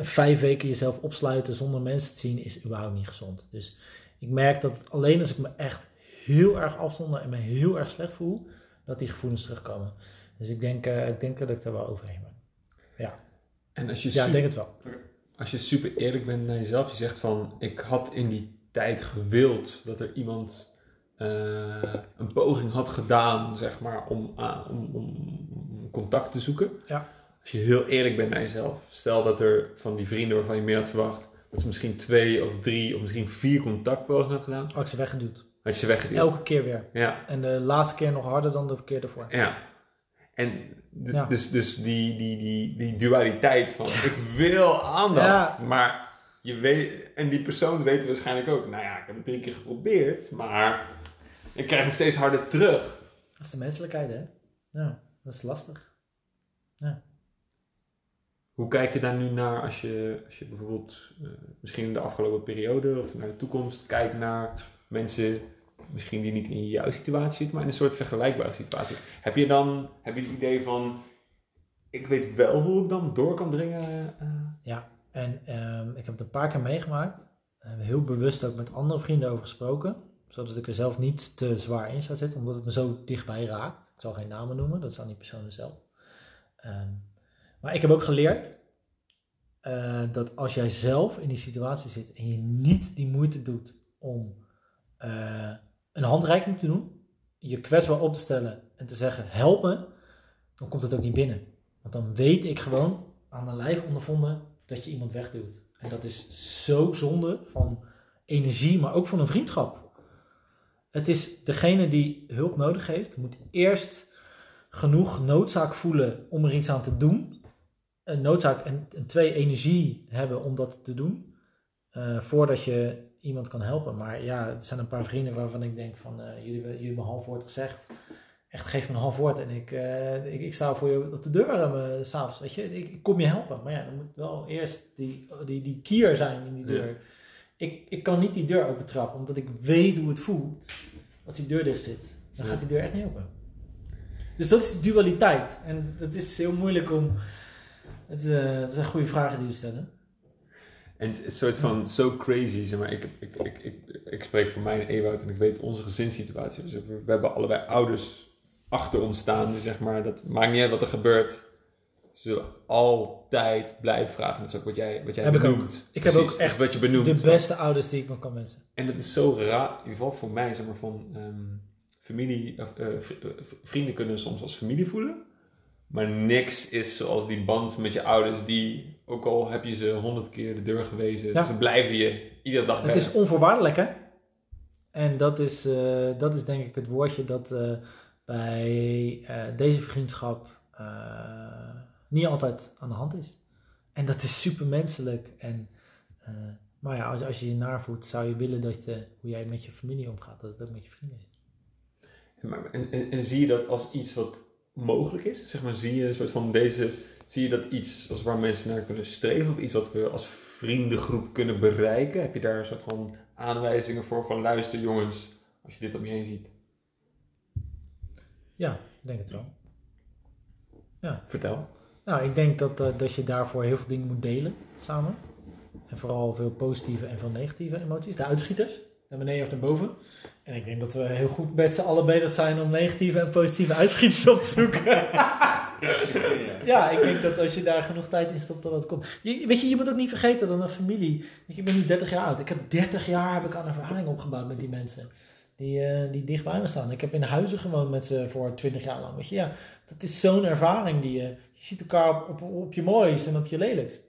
vijf weken jezelf opsluiten zonder mensen te zien is überhaupt niet gezond. Dus ik merk dat alleen als ik me echt heel erg afzonder en me heel erg slecht voel, dat die gevoelens terugkomen. Dus ik denk, eh, ik denk dat ik daar wel overheen ben. En als je, Ja, ik super, denk het wel. als je super eerlijk bent naar jezelf, je zegt van, ik had in die tijd gewild dat er iemand eh, een poging had gedaan, zeg maar, om, ah, om, om, om contact te zoeken. Ja. Als je heel eerlijk bent naar jezelf, stel dat er van die vrienden waarvan je meer had verwacht, dat ze misschien twee of drie of misschien vier contactpogingen had gedaan, Had ik ze weggeduwd. had je ze weggeduwd. Elke keer weer. Ja, En de laatste keer nog harder dan de keer ervoor. ja. En Ja. dus, dus die, die, die, die dualiteit van, ik wil aandacht, maar je weet, en die persoon weet waarschijnlijk ook, nou ja, ik heb het drie keer geprobeerd, maar ik krijg hem steeds harder terug. Dat is de menselijkheid, hè? Ja, dat is lastig. Hoe kijk je daar nu naar als je, als je bijvoorbeeld eh, misschien in de afgelopen periode of naar de toekomst kijkt naar mensen misschien die niet in jouw situatie zitten, maar in een soort vergelijkbare situatie? Heb je dan heb je het idee van, ik weet wel hoe ik dan door kan dringen? eh? En ehm, ik heb het een paar keer meegemaakt. Heel bewust ook met andere vrienden over gesproken. Zodat ik er zelf niet te zwaar in zou zitten, omdat het me zo dichtbij raakt. Ik zal geen namen noemen, dat is aan die personen zelf. Ehm, maar ik heb ook geleerd eh, dat als jij zelf in die situatie zit en je niet die moeite doet om eh, een handreiking te doen, je kwetsbaar op te stellen en te zeggen help me, dan komt het ook niet binnen. Want dan weet ik gewoon aan de lijf ondervonden dat je iemand wegduwt. En dat is zo zonde van energie, maar ook van een vriendschap. Het is degene die hulp nodig heeft, moet eerst genoeg noodzaak voelen om er iets aan te doen. Een noodzaak en, twee energie hebben om dat te doen. eh, voordat je iemand kan helpen. Maar ja, het zijn een paar vrienden waarvan ik denk van eh, jullie, jullie hebben een half woord gezegd. Echt, geef me een half woord en ik, eh, ik, ik sta voor je op de deur s s'avonds. Weet je, ik, ik kom je helpen. Maar ja, dan moet wel eerst die, die, die kier zijn in die deur. Ik, ik kan niet die deur open trappen, omdat ik weet hoe het voelt als die deur dicht zit. Dan Ja. gaat die deur echt niet open. Dus dat is de dualiteit. En dat is heel moeilijk om. Het, is, het zijn goede vragen die we stellen. En het is een soort van zo crazy, zeg maar. Ik, ik, ik, ik, ik spreek voor mij en Ewout en ik weet onze gezinssituatie. Dus we, we hebben allebei ouders achter ons staan. Dus zeg maar, dat maakt niet uit wat er gebeurt. Ze zullen altijd blijven vragen. Dat is ook wat jij, wat jij Heb ik benoemt. Ik heb ook echt wat je benoemt. De beste ouders die ik me kan wensen. En dat is zo raar, in ieder geval voor mij, zeg maar, van ehm, familie, of, eh, eh, vrienden kunnen soms als familie voelen. Maar niks is zoals die band met je ouders, die, ook al heb je ze honderd keer de deur gewezen, Ja. ze blijven je iedere dag Het bij. is onvoorwaardelijk, hè? En dat is, eh, dat is denk ik het woordje dat eh, bij eh, deze vriendschap niet altijd aan de hand is. en dat is super menselijk. En, maar ja, als, als je je naar voelt, zou je willen dat je, hoe jij met je familie omgaat, dat het ook met je vrienden is. En, maar- en, en, en zie je dat als iets wat mogelijk is? Zeg maar, zie je een soort van deze, zie je dat iets als waar mensen naar kunnen streven? Of iets wat we als vriendengroep kunnen bereiken? Heb je daar een soort van aanwijzingen voor van luister jongens, als je dit om je heen ziet? Ja, ik denk het wel. Vertel. Nou, ik denk dat, eh, dat je daarvoor heel veel dingen moet delen samen. En vooral veel positieve en veel negatieve emoties. De uitschieters, naar beneden of naar boven. En ik denk dat we heel goed met z'n allen bezig zijn om negatieve en positieve uitschieters op te zoeken. ja, ik denk dat als je daar genoeg tijd in stopt, dat dat komt. Je, weet je, je moet ook niet vergeten dat een familie... Weet je, ik ben nu 30 jaar oud. Ik heb 30 jaar heb ik aan ervaring opgebouwd met die mensen. Die, eh, die dicht bij me staan. Ik heb in huizen gewoond met ze voor 20 jaar lang. Weet je, ja, dat is zo'n ervaring die je... Je ziet elkaar op, op, op je mooist en op je lelijkst.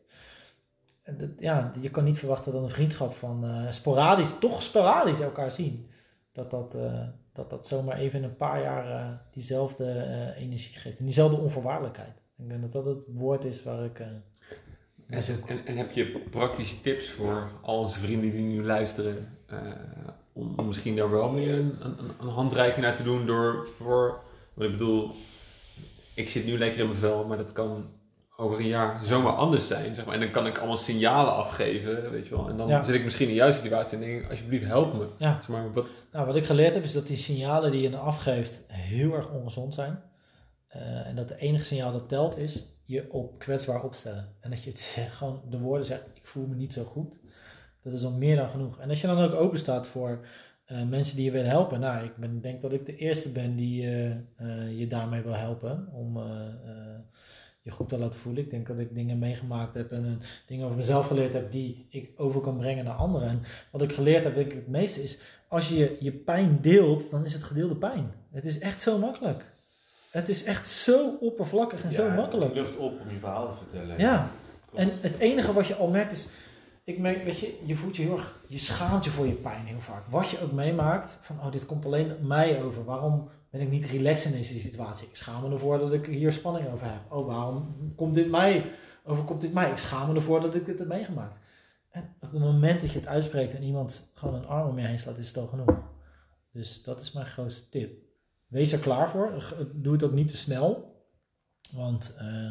En dat, ja, je kan niet verwachten dat een vriendschap van eh, sporadisch, toch sporadisch elkaar zien. Dat dat, eh, dat dat zomaar even in een paar jaar eh, diezelfde eh, energie geeft. En diezelfde onvoorwaardelijkheid. Ik denk dat dat het woord is waar ik... En, en, en heb je praktische tips voor al onze vrienden die nu luisteren? om, om misschien daar wel meer een, een, een handreiking naar te doen door voor. Wat ik bedoel, ik zit nu lekker in mijn vel, maar dat kan over een jaar zomaar anders zijn. Zeg maar. En dan kan ik allemaal signalen afgeven, weet je wel. En dan Ja. zit ik misschien in de juiste situatie en denk ik, alsjeblieft help me. Ja. Zeg maar, wat, Nou, wat ik geleerd heb is dat die signalen die je dan afgeeft heel erg ongezond zijn. Eh, en dat de enige signaal dat telt is je op kwetsbaar opstellen. En dat je het gewoon de woorden zegt, ik voel me niet zo goed. Dat is al meer dan genoeg. En als je dan ook open staat voor eh, mensen die je willen helpen. Nou, ik ben, denk dat ik de eerste ben die eh, je daarmee wil helpen. Om je goed te laten voelen. Ik denk dat ik dingen meegemaakt heb en eh, dingen over mezelf geleerd heb die ik over kan brengen naar anderen. En wat ik geleerd heb, denk ik het meeste is, als je je pijn deelt, dan is het gedeelde pijn. Het is echt zo makkelijk. Het is echt zo oppervlakkig en zo makkelijk. lucht op om je verhaal te vertellen. Ja, Klopt. en het enige wat je al merkt is, ik merk, weet je, je voelt je heel erg, je schaamt je voor je pijn heel vaak. Wat je ook meemaakt, van oh, dit komt alleen mij over. Waarom ben ik niet relaxed in deze situatie? Ik schaam me ervoor dat ik hier spanning over heb. Oh, waarom komt dit mij, overkomt dit mij? Ik schaam me ervoor dat ik dit heb meegemaakt. En op het moment dat je het uitspreekt en iemand gewoon een arm om je heen slaat, is het al genoeg. Dus dat is mijn grootste tip. Wees er klaar voor. Doe het ook niet te snel. Want eh,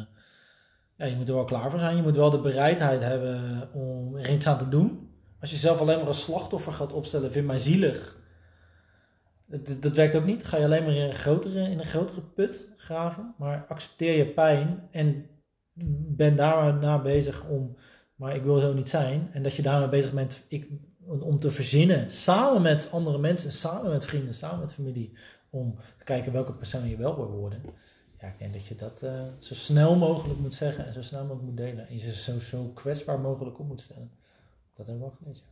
ja, je moet er wel klaar voor zijn. Je moet wel de bereidheid hebben om er iets aan te doen. Als je zelf alleen maar als slachtoffer gaat opstellen, vind mij zielig. Dat, dat werkt ook niet. Ga je alleen maar in een, grotere, in een grotere put graven. Maar accepteer je pijn en ben daarna bezig om, maar ik wil zo niet zijn. En dat je daarmee bezig bent ik, om te verzinnen, samen met andere mensen, samen met vrienden, samen met familie, om te kijken welke persoon je wel wil worden. Ja, ik denk dat je dat eh, zo snel mogelijk moet zeggen en zo snel mogelijk moet delen. En je zo, zo kwetsbaar mogelijk op moet stellen. Dat hebben we wel gelezen.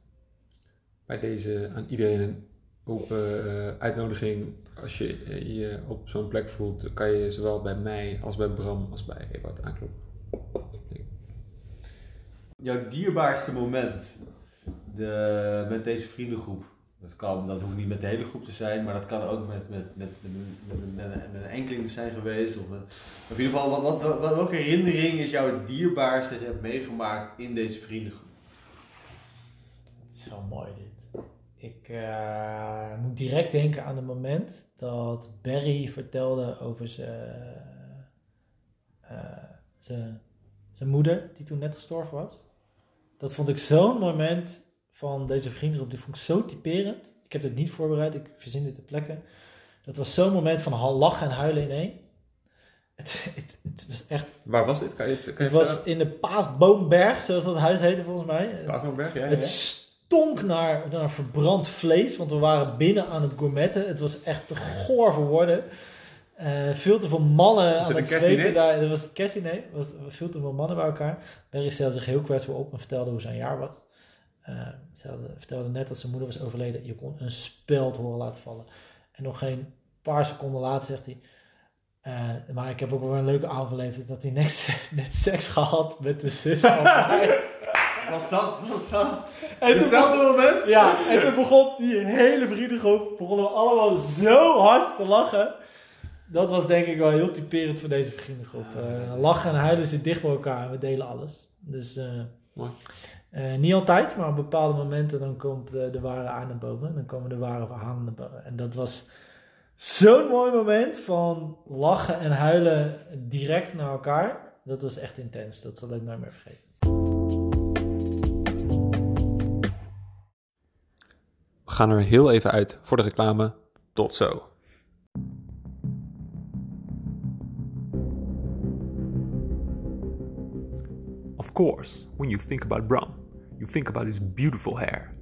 bij deze aan iedereen een open eh, uitnodiging. Als je eh, je op zo'n plek voelt, kan je zowel bij mij als bij Bram als bij Ewout aankloppen. Jouw dierbaarste moment de, met deze vriendengroep. Dat, kan, dat hoeft niet met de hele groep te zijn, maar dat kan ook met, met, met, met, met, met, met een enkeling zijn geweest. Of, met- of in ieder geval, wat, wat, wat, welke herinnering is jouw dierbaarste dat je hebt meegemaakt in deze vriendengroep? Het is wel mooi dit. Ik eh, moet direct denken aan het moment dat Barry vertelde over zijn, eh, zijn, zijn moeder, die toen net gestorven was. Dat vond ik zo'n moment van deze vriendengroep, die vond ik zo typerend. Ik heb dit niet voorbereid, ik verzin dit ter plekke. Dat was zo'n moment van lachen en huilen in één. Het, het, het was echt, Waar was dit? Kan je, kan je het was in de Paasboomberg, zoals dat huis heette volgens mij. Papenberg, ja, ja, Het ja. Stonk naar, naar verbrand vlees, want we waren binnen aan het gourmetten. Het was echt te goor voor woorden. Eh, veel te veel mannen aan het zweten daar. Dat was het kerstdiner. Er was veel te veel mannen bij elkaar. Barry stelde zich heel kwetsbaar op en vertelde hoe zijn jaar was. Eh, ze vertelde net dat zijn moeder was overleden. Je kon een speld horen laten vallen. En nog geen paar seconden later zegt hij... eh, maar ik heb ook wel een leuke avond beleefd. Dat hij net, net seks gehad met de zus van mij. Was dat, was dat En hetzelfde moment? ja, en toen begon die hele vriendengroep, begonnen we allemaal zo hard te lachen. Dat was denk ik wel heel typerend voor deze vriendengroep. Eh, lachen en huilen zitten dicht bij elkaar we delen alles. Dus eh, Mooi. eh, niet altijd, maar op bepaalde momenten dan komt eh, de ware aan naar boven. En dan komen de ware verhalen naar boven. En dat was zo'n mooi moment van lachen en huilen direct naar elkaar. Dat was echt intens. Dat zal ik nooit meer vergeten. We gaan er heel even uit voor de reclame. Tot zo. Of course, when you think about Bram, you think about his beautiful hair.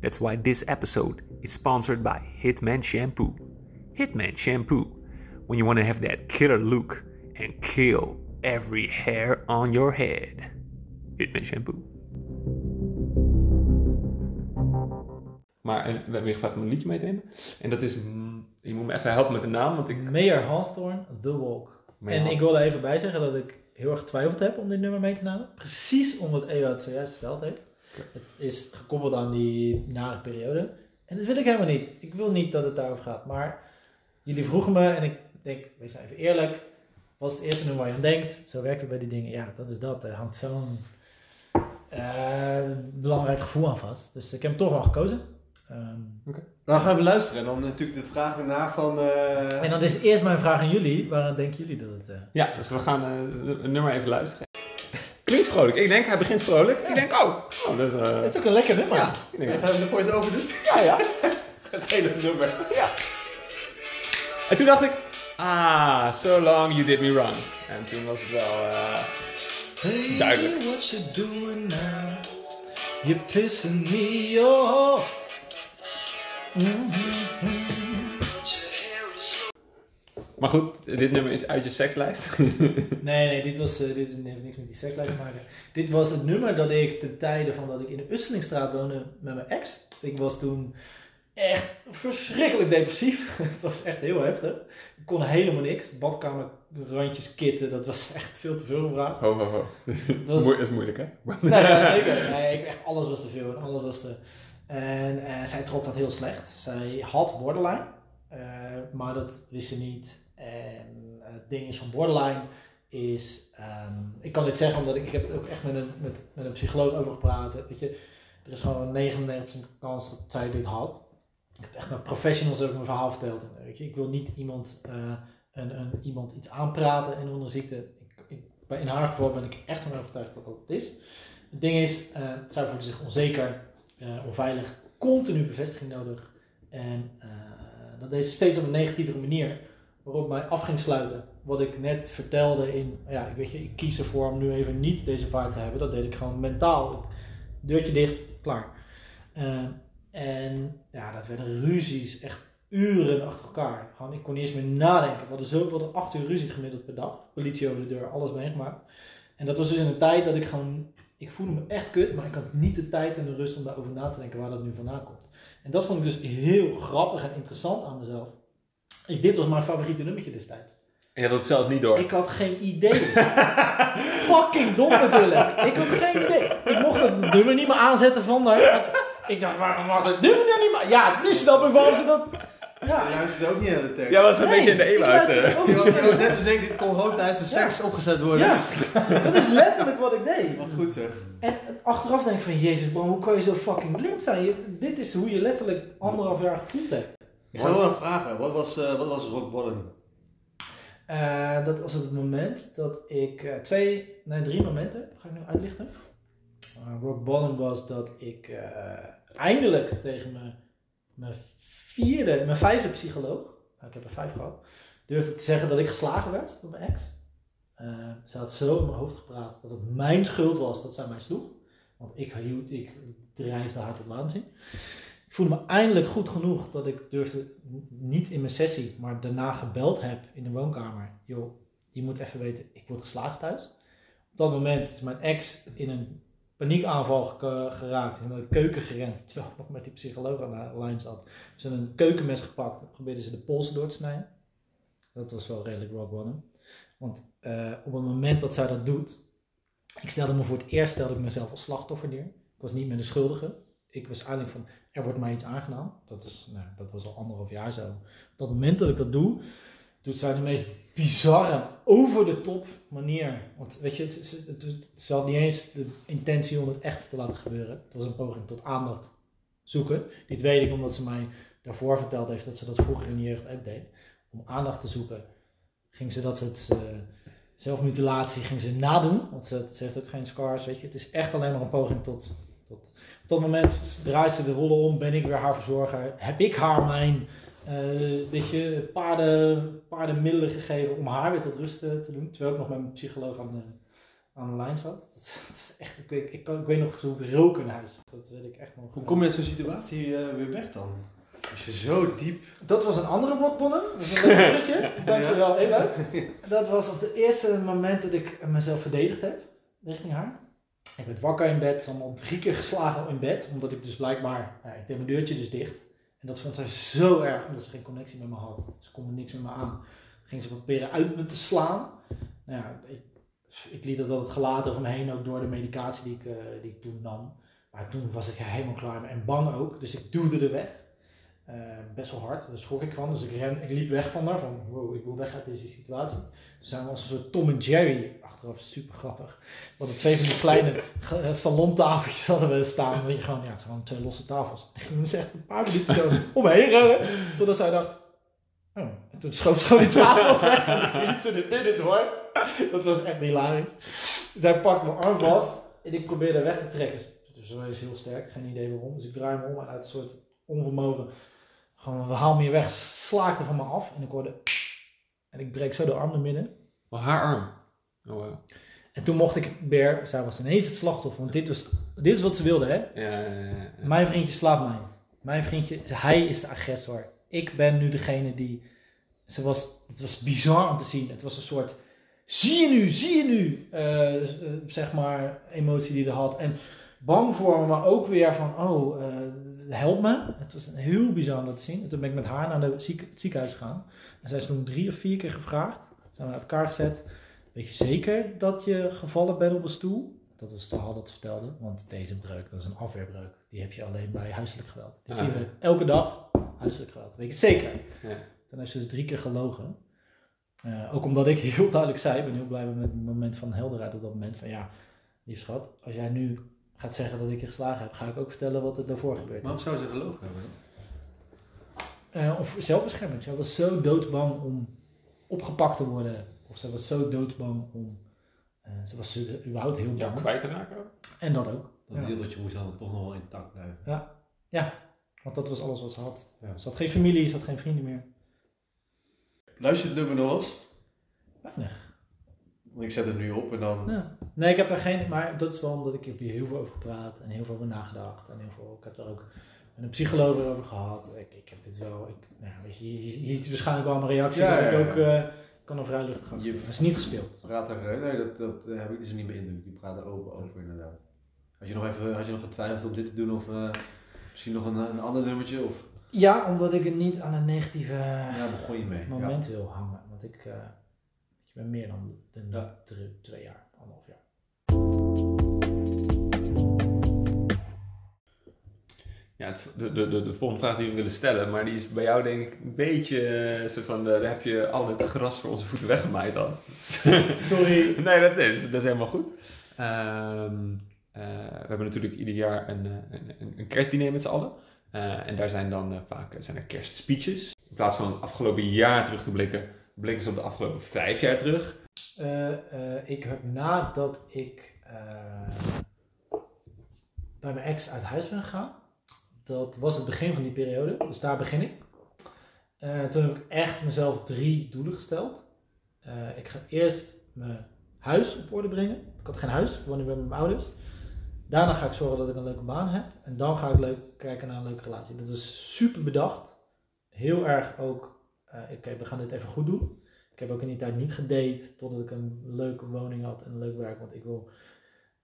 That's why this episode is sponsored by Hitman Shampoo. Hitman Shampoo, when you want to have that killer look and kill every hair on your head. Hitman Shampoo. Maar en, we hebben je gevraagd om een liedje mee te nemen. En dat is, mm, je moet me even helpen met de naam, want ik... Mayor Hawthorne, The Walk. En ik wil er even bij zeggen dat ik heel erg getwijfeld heb om dit nummer mee te nemen. Precies omdat Ewout zojuist verteld heeft. Het is gekoppeld aan die nare periode. En dat wil ik helemaal niet. Ik wil niet dat het daarover gaat. Maar jullie vroegen me en ik denk, wees nou even eerlijk. Wat is het eerste nummer waar je aan denkt? Zo werkt het bij die dingen. Ja, dat is dat. Er hangt zo'n eh, belangrijk gevoel aan vast. Dus ik heb hem toch wel gekozen. Ehm, Nou, gaan we even luisteren. En dan natuurlijk de vraag erna van... eh, en dan is eerst mijn vraag aan jullie. Waarom denken jullie dat het... eh, Ja, dus we gaan eh, een nummer even luisteren. Klinkt vrolijk. Ik denk, hij begint vrolijk. Ik denk, oh, oh dat is... eh, Het is ook een lekker nummer. ja, ik denk, Gaan we ervoor eens over doen? ja, ja. Het hele nummer. En toen dacht ik, ah, so long you did me wrong. En toen was het wel... eh, Hey, Duidelijk. what you doing now? You're pissing me off. Maar goed, dit nummer is uit je sekslijst. Nee, nee, dit, was, eh, dit is- heeft niks met die sekslijst te maken. Dit was het nummer dat ik ten tijde van dat ik in de Usselingstraat woonde met mijn ex. Ik was toen echt verschrikkelijk depressief. het was echt heel heftig. Ik kon helemaal niks. Badkamerrandjes kitten, dat was echt veel te veel gevraagd. ho, ho, ho. Dat is, was- moe- dat is moeilijk, hè? Nee, ja, zeker. Nee, echt alles was te veel en alles was te... En eh, zij trok dat heel slecht. Zij had borderline, eh, maar dat wist ze niet. En het ding is van borderline is... ehm, ik kan dit zeggen omdat ik, ik heb het ook echt met een, met, met een psycholoog over gepraat. Weet je, er is gewoon een 99% kans dat zij dit had. Ik heb echt met professionals ook mijn verhaal verteld. Weet je, ik wil niet iemand, eh, een, een, iemand iets aanpraten in een ziekte. Ik, in haar geval ben ik echt van overtuigd dat dat het is. Het ding is, zij voelde zich onzeker, eh, onveilig, continu bevestiging nodig. En eh, dat deed ze steeds op een negatievere manier, waarop mij af ging sluiten. Wat ik net vertelde in, ja, ik weet je, ik kies ervoor om nu even niet deze vaart te hebben. Dat deed ik gewoon mentaal. Deurtje dicht, klaar. Eh, en ja, dat werden ruzies, echt uren achter elkaar. Gewoon, ik kon niet eens meer nadenken. We hadden zo, we hadden acht uur ruzie gemiddeld per dag. Politie over de deur, alles meegemaakt. En dat was dus in een tijd dat ik gewoon, ik voelde me echt kut, maar ik had niet de tijd en de rust om daarover na te denken waar dat nu vandaan komt. En dat vond ik dus heel grappig en interessant aan mezelf. Ik, dit was mijn favoriete nummertje destijds. En je had het zelf niet door. Ik had geen idee. Fucking dom natuurlijk. Ik had geen idee. Ik mocht het nummer niet meer aanzetten van. Ik dacht, waarom mag het nummer nou niet meer? Ja, nu snap ik waarom ze dat... Ja, Je luistert ook niet naar de tekst. Jij was een beetje in de ik eeuw luister uit. ook Je niet. had- je had net als ik, dit kon gewoon tijdens de seks opgezet worden. Ja, dat is letterlijk wat ik deed. Wat goed zeg. En achteraf denk ik van, jezus bro, hoe kan je zo fucking blind zijn? Je- dit is hoe je letterlijk anderhalf jaar gevoeld hebt. Ik ga wel vragen, wat was, eh, wat was rock bottom? Eh, dat was het moment dat ik eh, twee, nee drie momenten, ga ik nu uitlichten. Uh, rock bottom was dat ik eh, eindelijk tegen mijn, mijn vierde, mijn vijfde psycholoog, nou, ik heb er vijf gehad, durfde te zeggen dat ik geslagen werd door mijn ex. Eh, ze had zo in mijn hoofd gepraat dat het mijn schuld was dat zij mij sloeg. Want ik, hield, ik drijfde haar tot waanzin. Ik voelde me eindelijk goed genoeg dat ik durfde, niet in mijn sessie, maar daarna gebeld heb in de woonkamer. Joh, je moet even weten, ik word geslagen thuis. Op dat moment is mijn ex in een paniekaanval ge- geraakt, is naar de keuken gerend, terwijl ik nog met die psycholoog aan de lijn zat. Ze hebben een keukenmes gepakt en probeerden ze de polsen door te snijden. Dat was wel redelijk rock bottom. Want eh, op het moment dat zij dat doet, ik stelde me voor het eerst stelde ik mezelf als slachtoffer neer. Ik was niet meer de schuldige. Ik was eigenlijk van, er wordt mij iets aangedaan. Dat, is, nou, dat was al anderhalf jaar zo. Op dat moment dat ik dat doe, doet zij de meest bizarre, over de top manier. Want weet je, ze had niet eens de intentie om het echt te laten gebeuren. Het was een poging tot aandacht zoeken. Dit weet ik omdat ze mij daarvoor verteld heeft dat ze dat vroeger in de jeugd ook deed. Om aandacht te zoeken ging ze dat soort eh, zelfmutilatie ging ze nadoen. Want ze, ze heeft ook geen scars, weet je. Het is echt alleen maar een poging tot... tot op dat moment draait ze de rollen om, ben ik weer haar verzorger. Heb ik haar mijn weet je, paarden, paardenmiddelen gegeven om haar weer tot rust eh, te doen. Terwijl ik nog met mijn psycholoog aan de, aan de lijn zat. Dat, is- dat is echt, ik, weet- ik, kan- ik weet nog hoe het rook in huis. Dat weet ik echt nog. Hoe kom je uit zo'n situatie eh, weer weg dan? Als je zo diep... Dat was een andere rockbonnem. Dat is een leuk bruggetje. Dankjewel, Eva. Dat was op het eerste moment dat ik mezelf verdedigd heb richting haar. Ik werd wakker in bed, me al drie keer geslagen in bed, omdat ik dus blijkbaar, nou, ik deed mijn deurtje dus dicht. En dat vond zij zo erg, omdat ze geen connectie met me had. Ze kon niks met me aan. Ging ze proberen uit me te slaan. Nou ja, ik, ik liet dat het gelaten over me heen, ook door de medicatie die ik, eh, die ik toen nam. Maar toen was ik helemaal klaar en bang ook, dus ik duwde er weg. Eh, best wel hard, daar schrok ik van. Dus ik, ren, ik liep weg van haar, van wow, ik wil weg uit deze situatie. Toen zijn we als een soort Tom en Jerry, achteraf super grappig. We hadden twee van die kleine eh, salontafeltjes hadden we staan. Weet je, gewoon, ja, het gewoon twee losse tafels. Ik dus echt een paar minuten zo omheen rennen. Totdat zij dacht, oh. En toen schoof ze gewoon die tafels weg. En liep ze er binnen door. Dat was echt hilarisch. Zij pakt mijn arm vast en ik probeerde weg te trekken. Dus ze is heel sterk, geen idee waarom. Dus ik draai me om en uit een soort onvermogen, gewoon haal me je weg, slaakte van me af. En ik hoorde, en ik breek zo de arm naar midden. Oh, haar arm. Oh, wow. En toen mocht ik weer, zij was ineens het slachtoffer, want dit, was, dit is wat ze wilde, hè? Ja, ja, ja. Mijn vriendje slaapt mij. Mijn vriendje, hij is de agressor. Ik ben nu degene die. Ze was, het was bizar om te zien. Het was een soort. Zie je nu, zie je nu, eh, eh, zeg maar, emotie die hij had. En bang voor me, maar ook weer van, oh, eh, help me. Het was heel bizar om dat te zien. En toen ben ik met haar naar de het ziekenhuis gegaan. En zij is toen drie of vier keer gevraagd. Zijn we uit elkaar gezet. Weet je zeker dat je gevallen bent op een stoel? Dat was de dat vertelde. Want deze breuk, dat is een afweerbreuk. Die heb je alleen bij huiselijk geweld. Dit Ah. zien we elke dag. Huiselijk geweld. Weet je zeker? Ja. Toen heeft ze dus drie keer gelogen. Eh, ook omdat ik heel duidelijk zei, ik ben heel blij met het moment van helderheid op dat moment. Van ja, lief schat, als jij nu gaat zeggen dat ik je geslagen heb, ga ik ook vertellen wat er daarvoor gebeurd Waarom is. zou ze gelogen hebben? Eh, of zelfbescherming. Zij was zo doodsbang om opgepakt te worden. Of zij was zo doodsbang om... eh, ze was überhaupt heel Ja, bang. kwijt te raken. En dat ook. Dat Ja. wereldje moest dan toch nog wel intact blijven. Want dat was alles wat ze had. Ja. Ze had geen familie, ze had geen vrienden meer. Luister het nummer nog eens. Weinig. Ik zet het nu op en dan... Ja. Nee, ik heb daar geen... Maar dat is wel omdat ik heb hier heel veel over gepraat. En heel veel over nagedacht. En heel veel... Ik heb daar ook met een psycholoog over gehad. Ik, ik heb dit wel... Ik, nou, weet je, je, ziet waarschijnlijk wel mijn reactie. Ja, dat ik ook... eh, kan er vrij over. Je- Het is niet gespeeld. Praat daar, eh, nee, dat, dat eh, heb ik dus niet meer indruk. Die praten open over inderdaad. Had je nog even had je nog getwijfeld om dit te doen of misschien nog een, een ander nummertje? Of, Ja, omdat ik het niet aan een negatieve ja, begon je mee. moment wil hangen. Want ik... ik ben meer dan, dan Ja. drie- twee jaar, anderhalf jaar. Ja, het, de, de, de, de volgende vraag die we willen stellen, maar die is bij jou denk ik een beetje eh, soort van, eh, daar heb je al het gras voor onze voeten weggemaaid dan. Sorry. nee, dat is, dat is helemaal goed. Ehm, eh, we hebben natuurlijk ieder jaar een, een, een, een kerstdiner met z'n allen. En daar zijn dan vaak zijn er kerstspeeches. In plaats van het afgelopen jaar terug te blikken, blikken ze op de afgelopen vijf jaar terug. Eh, eh, ik heb nadat ik eh, bij mijn ex uit huis ben gegaan, dat was het begin van die periode, dus daar begin ik. Toen heb ik echt mezelf drie doelen gesteld. Ik ga eerst mijn huis op orde brengen. Ik had geen huis, ik woon nu bij mijn ouders. Daarna ga ik zorgen dat ik een leuke baan heb. En dan ga ik leuk kijken naar een leuke relatie. Dat is super bedacht. Heel erg ook, eh, oké, we gaan dit even goed doen. Ik heb ook in die tijd niet gedate totdat ik een leuke woning had en een leuk werk. Want ik wil.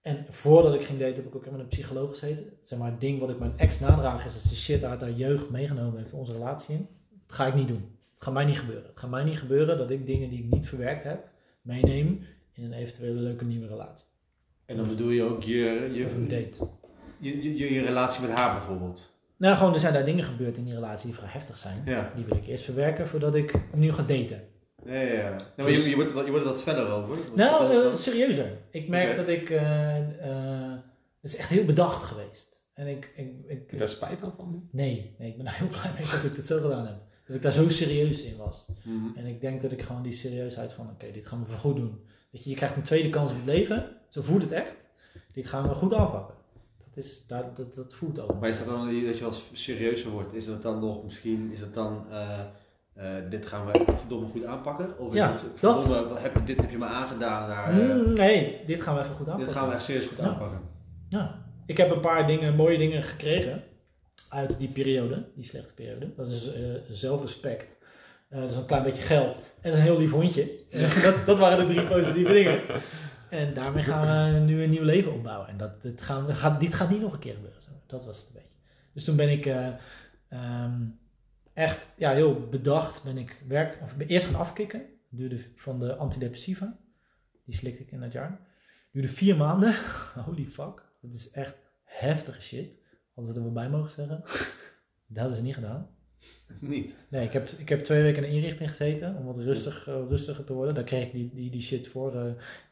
En voordat ik ging daten heb ik ook met een psycholoog gezeten. Zeg maar, het ding wat ik mijn ex nadraag is dat ze shit uit haar jeugd meegenomen heeft onze relatie in. Dat ga ik niet doen. Het gaat mij niet gebeuren. Het gaat mij niet gebeuren dat ik dingen die ik niet verwerkt heb meeneem in een eventuele leuke nieuwe relatie. En dan bedoel je ook je, je, date. je, je, je relatie met haar bijvoorbeeld. Nou, gewoon er zijn daar dingen gebeurd in die relatie die vrij heftig zijn. Ja. Die wil ik eerst verwerken voordat ik opnieuw ga daten. Ja, ja, ja. Nou, maar je, je, wordt, er wat- je wordt er wat verder over. Nou, eh, serieuzer. Ik merk dat ik. eh, eh, het is echt heel bedacht geweest. En ik. ik, ik Heb je daar spijt dan van? nee, nee, ik ben heel blij mee dat ik dit zo gedaan heb. Dat ik daar zo serieus in was. Mhm. En ik denk dat ik gewoon die serieusheid van, oké, dit gaan we voor goed doen. Weet je, je krijgt een tweede kans in het leven. Zo voelt het echt. Dit gaan we goed aanpakken. Dat, is, dat, dat, dat voelt ook. Maar is dat dan dat je wat serieuzer wordt? Is dat dan nog misschien, is dat dan, eh, eh, dit gaan we verdomme goed aanpakken? Of is Ja, het, dat. verdomme, heb dit heb je me aangedaan, daar, eh, Mm, nee, dit gaan we even goed aanpakken. dit gaan we echt serieus goed Ja. aanpakken? Ja. Ik heb een paar dingen, mooie dingen gekregen uit die periode, die slechte periode. Dat is zelfrespect. Dat is een klein beetje geld. En dat is een heel lief hondje. Dat, dat waren de drie positieve dingen. En daarmee gaan we nu een nieuw leven opbouwen. En dat, dit, gaan gaat, dit gaat niet nog een keer gebeuren. Dat was het een beetje. Dus toen ben ik eh, ehm, echt ja, heel bedacht. Ben ik werk, of ben eerst gaan afkicken. Duurde van de antidepressiva. Die slikte ik in dat jaar. Duurde vier maanden. Holy fuck. Dat is echt heftige shit. Hadden ze er wel bij mogen zeggen. Dat hebben ze niet gedaan. Niet. Nee, ik heb, ik heb twee weken in een inrichting gezeten om wat rustig, eh, rustiger te worden. Daar kreeg ik die, die, die shit voor. eh,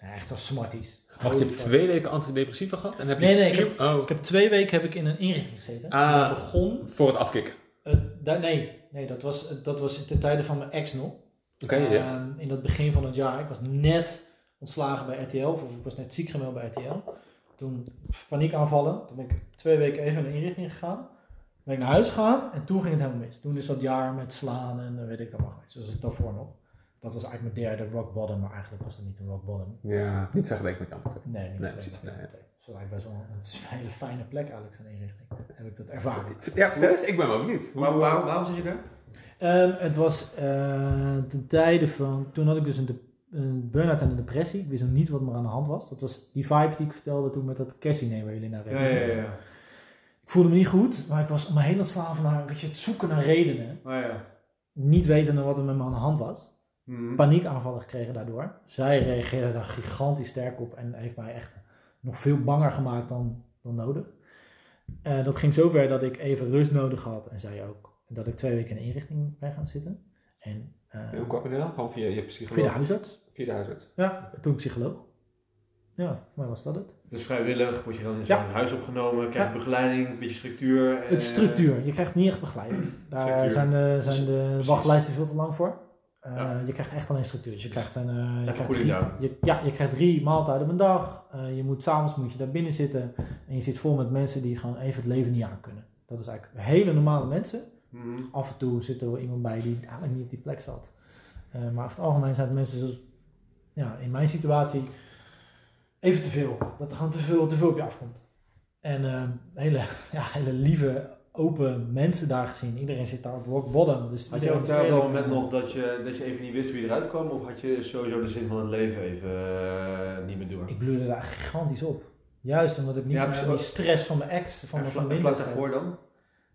nou, echt als smarties. Wacht, je hebt twee weken antidepressiva gehad en heb je Nee, nee, ik vier- oh, Ik heb twee weken heb ik in een inrichting gezeten. Ah. En dat begon. voor het afkicken. eh, daar, nee, nee dat, was, dat was ten tijde van mijn ex nog. Oké, ja. Ehm, in het begin van het jaar. Ik was net ontslagen bij RTL. Of ik was net ziek gemeld bij RTL. Toen paniekaanvallen. Toen ben ik twee weken even naar de inrichting gegaan. Ben ik naar huis gegaan. En toen ging het helemaal mis. Toen is dat jaar met slaan en eh, weet ik allemaal geweest. Dus daarvoor nog. Dat was eigenlijk mijn derde rock bottom. Maar eigenlijk was dat niet een rock bottom. Ja, niet vergeleken met twee. Nee, niet Nee, precies, met nee. Het was eigenlijk best wel een, het is een hele fijne plek eigenlijk, zo'n inrichting. Heb ik dat ervaren. Ja, vertel eens, ik ben wel benieuwd. Hoe, Waarom, waarom, waarom zit je daar? Ehm, het was eh ten tijde van, toen had ik dus een, de- een burn-out en een depressie. Ik wist nog niet wat me aan de hand was. Dat was die vibe die ik vertelde toen met dat kerstdiner waar jullie naar Ja, ja, ja. ja. Ik voelde me niet goed, maar ik was om me heen aan het slaven naar, weet je, het zoeken naar redenen. Oh, ja. Niet wetende wat er met me aan de hand was. Mhm. Paniekaanvallen gekregen daardoor. Zij reageerde daar gigantisch sterk op en heeft mij echt nog veel banger gemaakt dan, dan nodig. Eh, dat ging zover dat ik even rust nodig had en zij ook. Dat ik twee weken in de inrichting ben gaan zitten. En eh, Hoe kwam je er dan? Gewoon via je via psycholoog? de huisarts. Via de huisarts. Ja, toen psycholoog. Ja, voor mij was dat het. Dus vrijwillig word je dan in Ja. zo'n huis opgenomen, krijg je Ja. begeleiding, een beetje structuur. Het structuur. Je krijgt niet echt begeleiding. Daar Structuur. zijn de, zijn de Precies. wachtlijsten veel te lang voor. Eh, Ja. Je krijgt echt alleen structuur. Dus je krijgt, een, eh, je, krijgt drie, je, ja, je krijgt drie maaltijden op een dag. Eh, je moet, s'avonds moet je daar binnen zitten. En je zit vol met mensen die gewoon even het leven niet aan kunnen. Dat is eigenlijk hele normale mensen. mhm. Af en toe zit er wel iemand bij die eigenlijk niet op die plek zat. Maar over het algemeen zijn het mensen zoals, ja, in mijn situatie, even te veel. Dat er gewoon te veel, te veel op je afkomt. En eh, hele, ja, hele lieve, open mensen daar gezien. Iedereen zit daar op rock bottom. Dus Had je ook daar op dat moment nog dat je, dat je even niet wist wie eruit kwam? Of had je sowieso de zin van het leven even eh, niet meer door? Ik bloedde daar gigantisch op. Juist omdat ik niet Ja, meer die stress van mijn ex, van mijn en vriendin vlak daarvoor dan?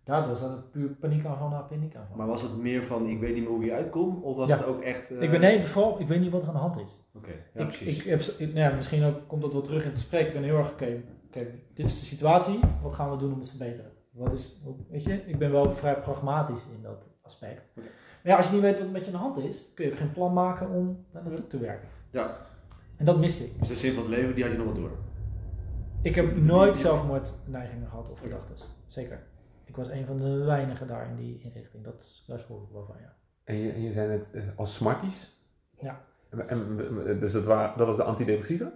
Daardoor zat het puur paniekaanval na paniekaanval. Maar was het meer van ik weet niet meer hoe je uitkomt? Of was Ja. het ook echt... eh, ik ben nee, vooral, ik weet niet wat er aan de hand is. Oké, ja ik, precies. ik heb, ik, nou ja, misschien ook, komt dat wel terug in het gesprek. Ik ben heel erg, oké, oké, dit is de situatie. Wat gaan we doen om het te verbeteren? Wat is, weet je, ik ben wel vrij pragmatisch in dat aspect. Maar ja, als je niet weet wat met je aan de hand is, kun je ook geen plan maken om daar naartoe te werken. Ja. En dat miste ik. Dus de zin van het leven, die had je nog wel door. Ik heb nooit zelfmoordneigingen gehad of gedachten. Zeker. Ik was een van de weinigen daar in die inrichting. Dat, daar schrok ik wel van, ja. En je, en je zei het eh, als smarties? Ja. En, dus dat, dat was de antidepressiva?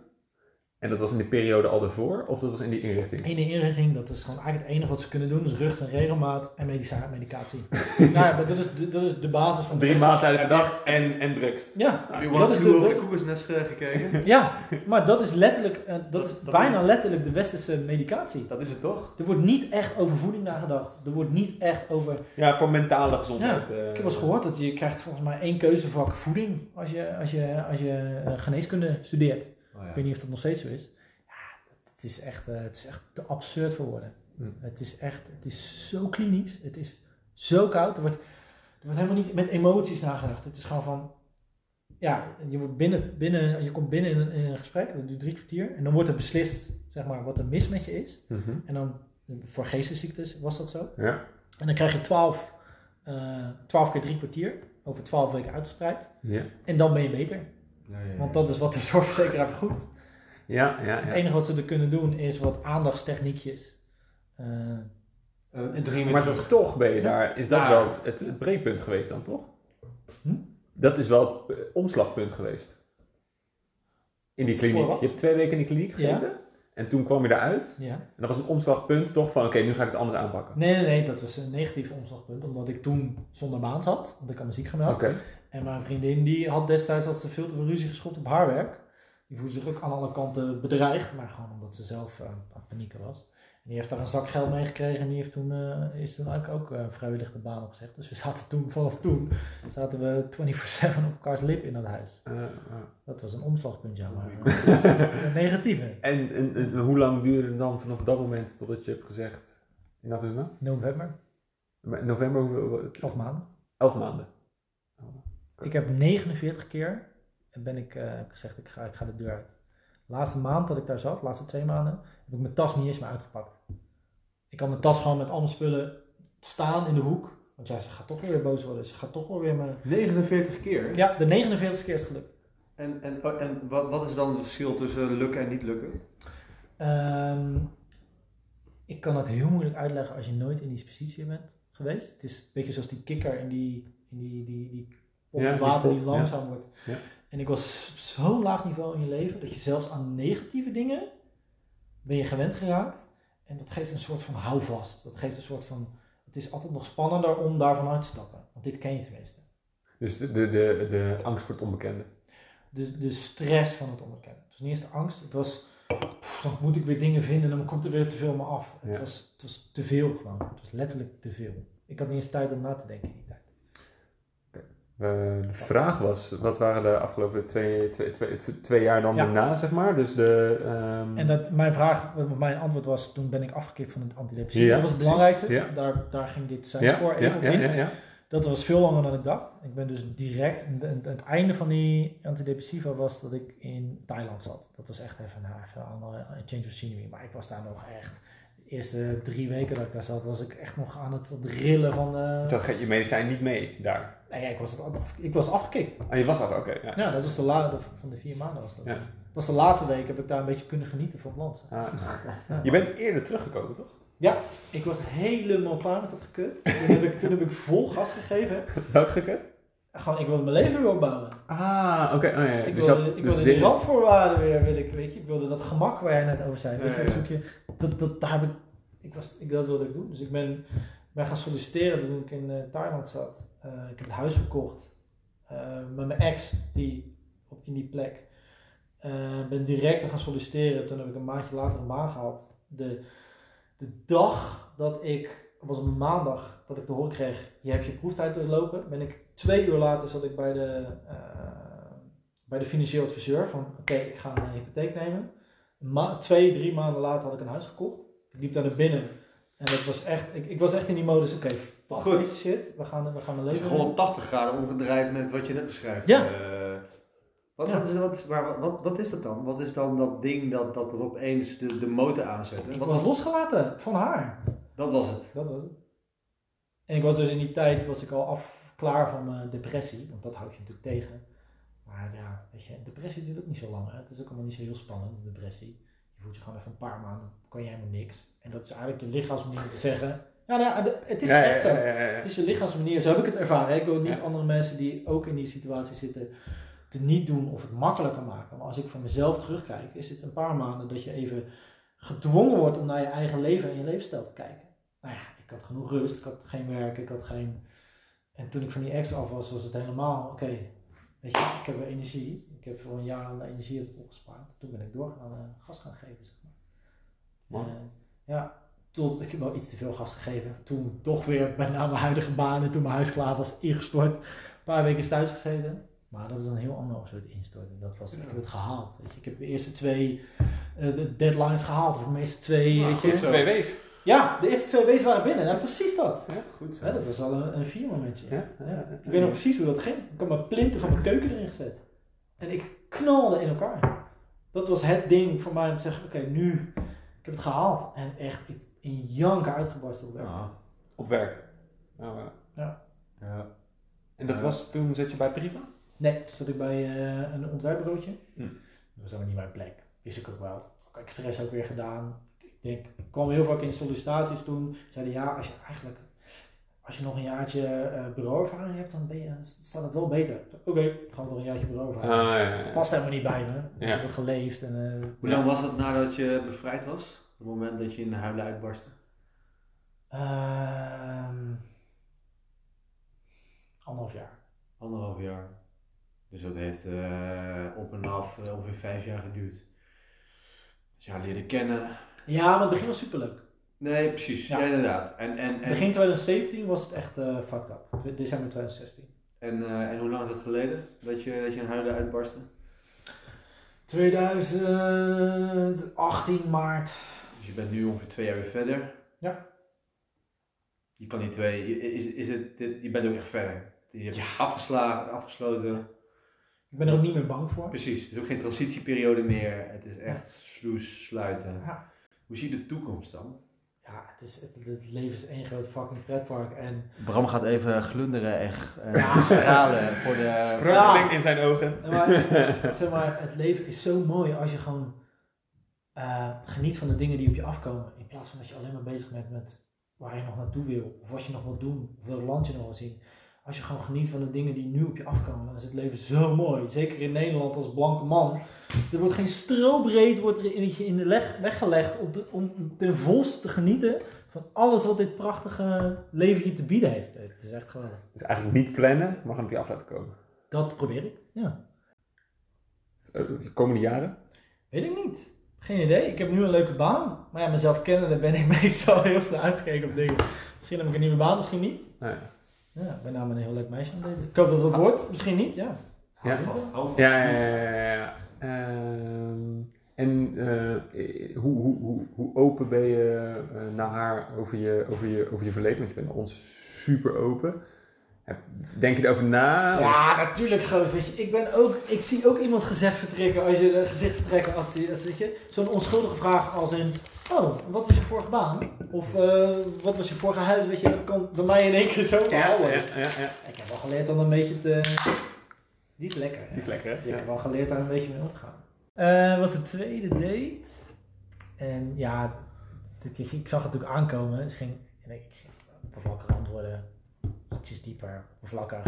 En dat was in de periode al daarvoor? Of dat was in die inrichting? In de inrichting, dat is gewoon eigenlijk het enige wat ze kunnen doen, is rust en regelmaat en medica- medicatie. nou ja, maar dat is, de, dat is de basis van de Drie maaltijden per dag en, en drugs. Ja, Heb je dat is Over de, the Cuckoo's Nest eh, gekeken? ja, maar dat is letterlijk, eh, dat, Dat- is dat bijna is- letterlijk de westerse medicatie. Dat is het toch? Er wordt niet echt over voeding nagedacht. Er wordt niet echt over... Ja, voor mentale gezondheid. eh, Ik heb wel eens gehoord dat je krijgt volgens mij één keuzevak voeding als je, als je, als je geneeskunde studeert. Oh, ja. Ik weet niet of dat nog steeds zo is. Ja, het is echt, eh, het is echt te absurd voor woorden. Mm. Het is echt, het is zo klinisch. Het is zo koud. Er wordt, er wordt helemaal niet met emoties nagedacht. Het is gewoon van, ja, je, wordt binnen, binnen, je komt binnen in een, in een gesprek, dat duurt drie kwartier. En dan wordt er beslist, zeg maar, wat er mis met je is. mhm. En dan, voor geestesziektes was dat zo. Ja. En dan krijg je 12, eh 12 keer drie kwartier over 12 weken uitgespreid. Ja, En dan ben je beter. Ja, ja, ja. Want dat is wat de zorgverzekeraar vergoedt. ja, ja. Het ja. enige wat ze er kunnen doen is wat aandachtstechniekjes. Eh, Eh, Maar terug. toch ben je daar, is dat Ja. wel het, het, het breekpunt geweest dan, toch? Hm? Dat is wel het eh, omslagpunt geweest. In die kliniek. Je hebt twee weken in die kliniek Ja. gezeten. En toen kwam je eruit. ja. En dat was een omslagpunt toch van, oké, nu ga ik het anders aanpakken. Nee, nee, nee, dat was een negatief omslagpunt. Omdat ik toen zonder baan zat. Want ik had me ziek gemeld. Oké. En mijn vriendin die had destijds had ze veel te veel ruzie geschopt op haar werk. Die voelde zich ook aan alle kanten bedreigd. Maar gewoon omdat ze zelf eh, aan het panieken was. En die heeft daar een zak geld mee gekregen. En die heeft toen, eh, is toen eigenlijk ook eh, vrijwillig de baan opgezegd. Dus we zaten toen, vanaf toen, zaten we 24-7 op elkaars lip in dat huis. Dat was een omslagpunt, ja. Maar een negatieve. En, en, en hoe lang duurde het dan vanaf dat moment totdat je hebt gezegd, enough is enough? November, Maar november, hoeveel? elf maanden. Elf maanden. Ik heb 49 keer en ben ik, eh, heb gezegd, ik ga, ik ga de deur uit. De laatste maand dat ik daar zat, de laatste twee maanden, heb ik mijn tas niet eens meer uitgepakt. Ik had mijn tas gewoon met allemaal spullen staan in de hoek. Want ja, ze gaat toch weer boos worden. Ze gaat toch wel weer mijn... 49 keer? Ja, de 49 keer is gelukt. En, en, en wat, wat is dan het verschil tussen lukken en niet lukken? Ehm, ik kan dat heel moeilijk uitleggen als je nooit in die positie bent geweest. Het is een beetje zoals die kikker in die, in die, die, die met die water ja. langzaam wordt. Ja. En ik was op zo'n laag niveau in je leven dat je zelfs aan negatieve dingen ben je gewend geraakt. En dat geeft een soort van houvast. Dat geeft een soort van, het is altijd nog spannender om daarvan uit te stappen. Want dit ken je tenminste. Dus de, de, de, de angst voor het onbekende. De, de stress van het onbekende. Het was niet eens de angst, het was, pff, dan moet ik weer dingen vinden en dan komt er weer te veel me af. Het, Ja. was, het was te veel gewoon. Het was letterlijk te veel. Ik had niet eens tijd om na te denken in die tijd. Eh, de vraag was, wat waren de afgelopen twee, twee, twee, twee jaar dan Ja. daarna, zeg maar? Dus de... ehm, En dat, mijn vraag, mijn antwoord was, toen ben ik afgekikt van het antidepressief. Ja, dat was het precies. belangrijkste. Ja. Daar, daar ging dit zijspoor even op ja, in. ja, ja. Dat was veel langer dan ik dacht. Ik ben dus direct, en het, einde van die antidepressiva was dat ik in Thailand zat. Dat was echt even, nou, even een andere change of scenery. Maar ik was daar nog echt, eerste drie weken dat ik daar zat, was ik echt nog aan het, het rillen van... eh Dus dat gaat je medicijn niet mee daar. nee, ja, ik, was af, ik was afgekikt. Ah, je was dat, oké. ja. Ja, dat was de laatste van de vier maanden was dat. Ja. Dat was de laatste week, heb ik daar een beetje kunnen genieten van het land. Ah, nou. Ja. Je bent eerder teruggekomen, toch? Ja, ik was helemaal klaar met dat gekut. Toen heb ik, toen heb ik vol gas gegeven. Welk gekut? Gewoon, ik wilde mijn leven weer opbouwen. Ah, oké. Oh, ja. Ik Dus wilde, ik de wilde die randvoorwaarden weer, wil ik, weet je. Ik wilde dat gemak waar jij net over zei. Weet je, Ja, dat ja. zoek je, dat, dat, daar heb ik, ik was, ik, dat wilde ik doen. Dus ik ben, ben gaan solliciteren toen ik in eh, Thailand zat. Eh, ik heb het huis verkocht. eh, met mijn ex, die op, in die plek. Ben direct gaan solliciteren. Toen heb ik een maandje later een baan gehad. De, de dag dat ik, was een maandag, dat ik te horen kreeg, je hebt je proeftijd doorlopen, ben ik twee uur later zat ik bij de, eh, bij de financieel adviseur van, oké, ik ga een hypotheek nemen. Ma- twee, drie maanden later had ik een huis gekocht. Ik liep daar naar binnen en dat was echt, ik, ik was echt in die modus, oké, fuck Goed. shit, we gaan, we gaan mijn Het is leven 180 graden omgedraaid met wat je net beschrijft. Ja. Eh, wat, Ja. wat, is, wat, is, maar wat, wat, is dat dan? Wat is dan dat ding dat, dat er opeens de, de motor aanzet? Ik Wat was was, losgelaten van haar. dat was het. Dat was het. En ik was dus in die tijd was ik al af, klaar van mijn depressie, want dat houd je natuurlijk tegen. Maar ja, weet je, depressie duurt ook niet zo lang. Hè? Het is ook allemaal niet zo heel spannend, de depressie. Je voelt je gewoon even een paar maanden, kan jij helemaal niks. En dat is eigenlijk je lichaamsmanier om te zeggen, ja, nou, het is Ja, echt zo. ja, ja, ja. Het is je lichaamsmanier, zo heb ik het ervaren. Ik wil niet andere mensen die ook in die situatie zitten te niet doen of het makkelijker maken. Maar als ik voor mezelf terugkijk, is het een paar maanden dat je even gedwongen wordt om naar je eigen leven en je levensstijl te kijken. Nou ja, ik had genoeg rust, ik had geen werk, ik had geen... En toen ik van die ex af was, was het helemaal, oké, weet je, ik heb weer energie. Ik heb voor een jaar aan energie heb opgespaard. Toen ben ik doorgaan en gas gaan geven, zeg maar. Ja, tot ik heb wel iets te veel gas gegeven. Toen toch weer bij naar mijn huidige baan en toen mijn huis klaar was, ingestort. Een paar weken thuis gezeten. Maar dat is een heel ander soort instorting. Dat was, Ik heb het gehaald. Weet je. Ik heb de eerste twee eh, de deadlines gehaald. Of de meeste twee. Nou, weet je. Twee W's. Ja, de eerste twee wezen waren binnen. Nou, precies dat. Ja, goed zo. Ja, dat was al een, een vier momentje. Ja, Ja. ja, ja. Ik weet nog precies hoe dat ging. Ik had mijn plinten van mijn keuken erin gezet. En ik knalde in elkaar. Dat was het ding voor mij om te zeggen, oké, nu, ik heb het gehaald. En echt, ik in janken uitgebarsten op werk. Ja, op werk. Nou, eh, Ja. En dat Ja. was toen zat je bij Priva? Nee, toen zat ik bij eh, een ontwerpbureautje. Hm. Dat was helemaal niet mijn plek. Wist ik ook wel. Ook expres ook weer gedaan. Ik kwam heel vaak in sollicitaties toen. Zeiden ja, als je eigenlijk, als je nog een jaartje eh bureauervaring hebt, dan ben je, staat het wel beter. Oké, ik ga nog een jaartje Ah, bureauervaring. ja, ja, ja. Past helemaal niet bij me. Ik heb geleefd en eh, Hoe lang was dat nadat je bevrijd was? Het moment dat je in de huilen uitbarstte? ehm, anderhalf jaar. Anderhalf jaar. Dus dat heeft eh, op en af ongeveer vijf jaar geduurd. Dus ja, leerde kennen. Ja, maar het begin was superleuk. Nee, precies. Ja, inderdaad. En, en, en, Begin 2017 was het echt eh fucked up. December 2016. en, eh, en hoe lang is het geleden dat je, dat je in huilen uitbarstte? 2018 maart. Dus je bent nu ongeveer twee jaar weer verder. Ja. Je kan die twee, is, is het, dit, je bent ook echt verder. Je hebt afgeslagen, afgesloten. Ik ben er ook niet meer bang voor. Precies, het is ook geen transitieperiode meer. Het is echt sloes, sluiten. Ja. Hoe zie je de toekomst dan? Ja, het, is, het, het leven is één groot fucking pretpark. En Bram gaat even glunderen en Ja. stralen voor de... Sprankeling in zijn ogen. maar, zeg maar, het leven is zo mooi als je gewoon eh, geniet van de dingen die op je afkomen. In plaats van dat je alleen maar bezig bent met waar je nog naartoe wil. Of wat je nog wilt doen. Of welk land je nog wil zien. Als je gewoon geniet van de dingen die nu op je afkomen, dan is het leven zo mooi. Zeker in Nederland als blanke man. Er wordt geen strobreed wordt er in, in de leg, weggelegd om, te- om ten volste te genieten van alles wat dit prachtige leven je te bieden heeft. Het is echt geweldig. Dus eigenlijk niet plannen, maar gewoon op je af laten komen. Dat probeer ik. Ja. Eh, De komende jaren? Weet ik niet. Geen idee. Ik heb nu een leuke baan. Maar ja, mezelf kennende ben ik meestal heel snel uitgekeken op dingen. Misschien heb ik een nieuwe baan, misschien niet. Nee. Ja, ben namelijk een heel leuk meisje aan het daten. Ik hoop dat dat wordt. Misschien niet, ja. Ja. Ja, ja, ja, ja, ja. Ehm, en eh, hoe, hoe, hoe, hoe open ben je eh, naar haar over je, over, je, over je verleden? Want je bent ons super open. Heb- Denk je erover na? Ja, natuurlijk. Ik, ben ook, ik zie ook iemands gezicht vertrekken als je de gezicht vertrekken als die, als, weet je, zo'n onschuldige vraag als in, oh, wat was je vorige baan? Of eh, wat was je vorige huis? Weet je, dat kan bij mij in één keer zo ja, ja, ja, ja. Ik heb wel geleerd dan een beetje te, die is lekker. hè? Die is lekker, hè? Ik heb wel geleerd daar een beetje mee om te gaan. Eh was de tweede date. En ja, ik, ik zag het natuurlijk aankomen. Dus ging, en ik ging oppervlakkig antwoorden. Ietsjes dieper, oppervlakkig.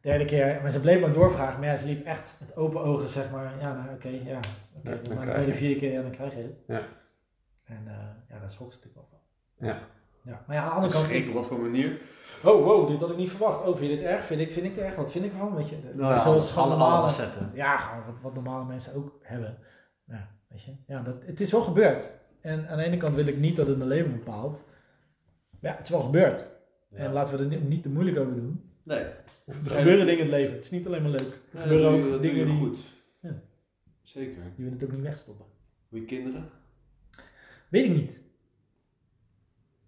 Derde keer, maar ze bleef maar doorvragen. Maar ja, ze liep echt met open ogen, zeg maar. Ja, nou oké, ja. Oké, Ja, dan bij de vierde keer, ja, dan krijg je het. Ja. En eh, ja, daar schrok ze natuurlijk wel van. Ja. Ja, maar ja, aan de andere kant... Schrik, op wat voor manier? Oh, wow, dit had ik niet verwacht. Oh, vind je dit erg? Vind ik, vind ik het erg? Wat vind ik ervan? Weet je, Nou ja, zoals gewoon alle, normale- facetten. ja, gewoon wat, wat normale mensen ook hebben. Ja, weet je. Ja, dat, het is wel gebeurd. En aan de ene kant wil ik niet dat het mijn leven bepaalt. Maar ja, het is wel gebeurd. En laten we er niet, niet te moeilijk over doen. Nee. Er gebeuren dingen in het leven. Het is niet alleen maar leuk. Er gebeuren dat doe je- ook dat doe je dingen die... goed. Ja. Zeker. Je wil het ook niet wegstoppen. Hoe je kinderen? Weet ik niet.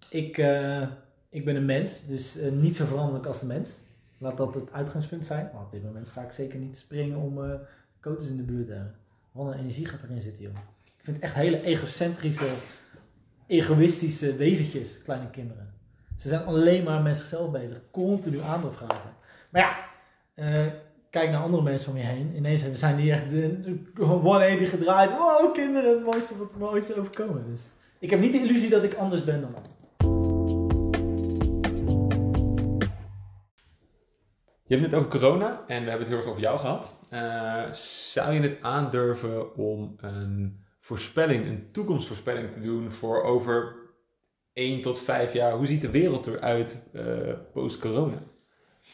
Ik, eh, ik ben een mens, dus eh, niet zo veranderlijk als de mens. Laat dat het uitgangspunt zijn. Maar op dit moment sta ik zeker niet te springen om eh coaches in de buurt te hebben. Wat een energie gaat erin zitten, joh. Ik vind echt hele egocentrische, egoïstische wezentjes, kleine kinderen. Ze zijn alleen maar met zichzelf bezig. Continu aandacht vragen. Maar ja, kijk naar andere mensen om je heen. Ineens zijn die echt de, de 180 gedraaid. Wow, kinderen, het mooiste wat het mooiste overkomen. Dus ik heb niet de illusie dat ik anders ben dan. Je hebt het over corona en we hebben het heel erg over jou gehad. Eh, zou je het aandurven om een voorspelling, een toekomstvoorspelling te doen voor over 1 tot 5 jaar? Hoe ziet de wereld eruit eh post-corona?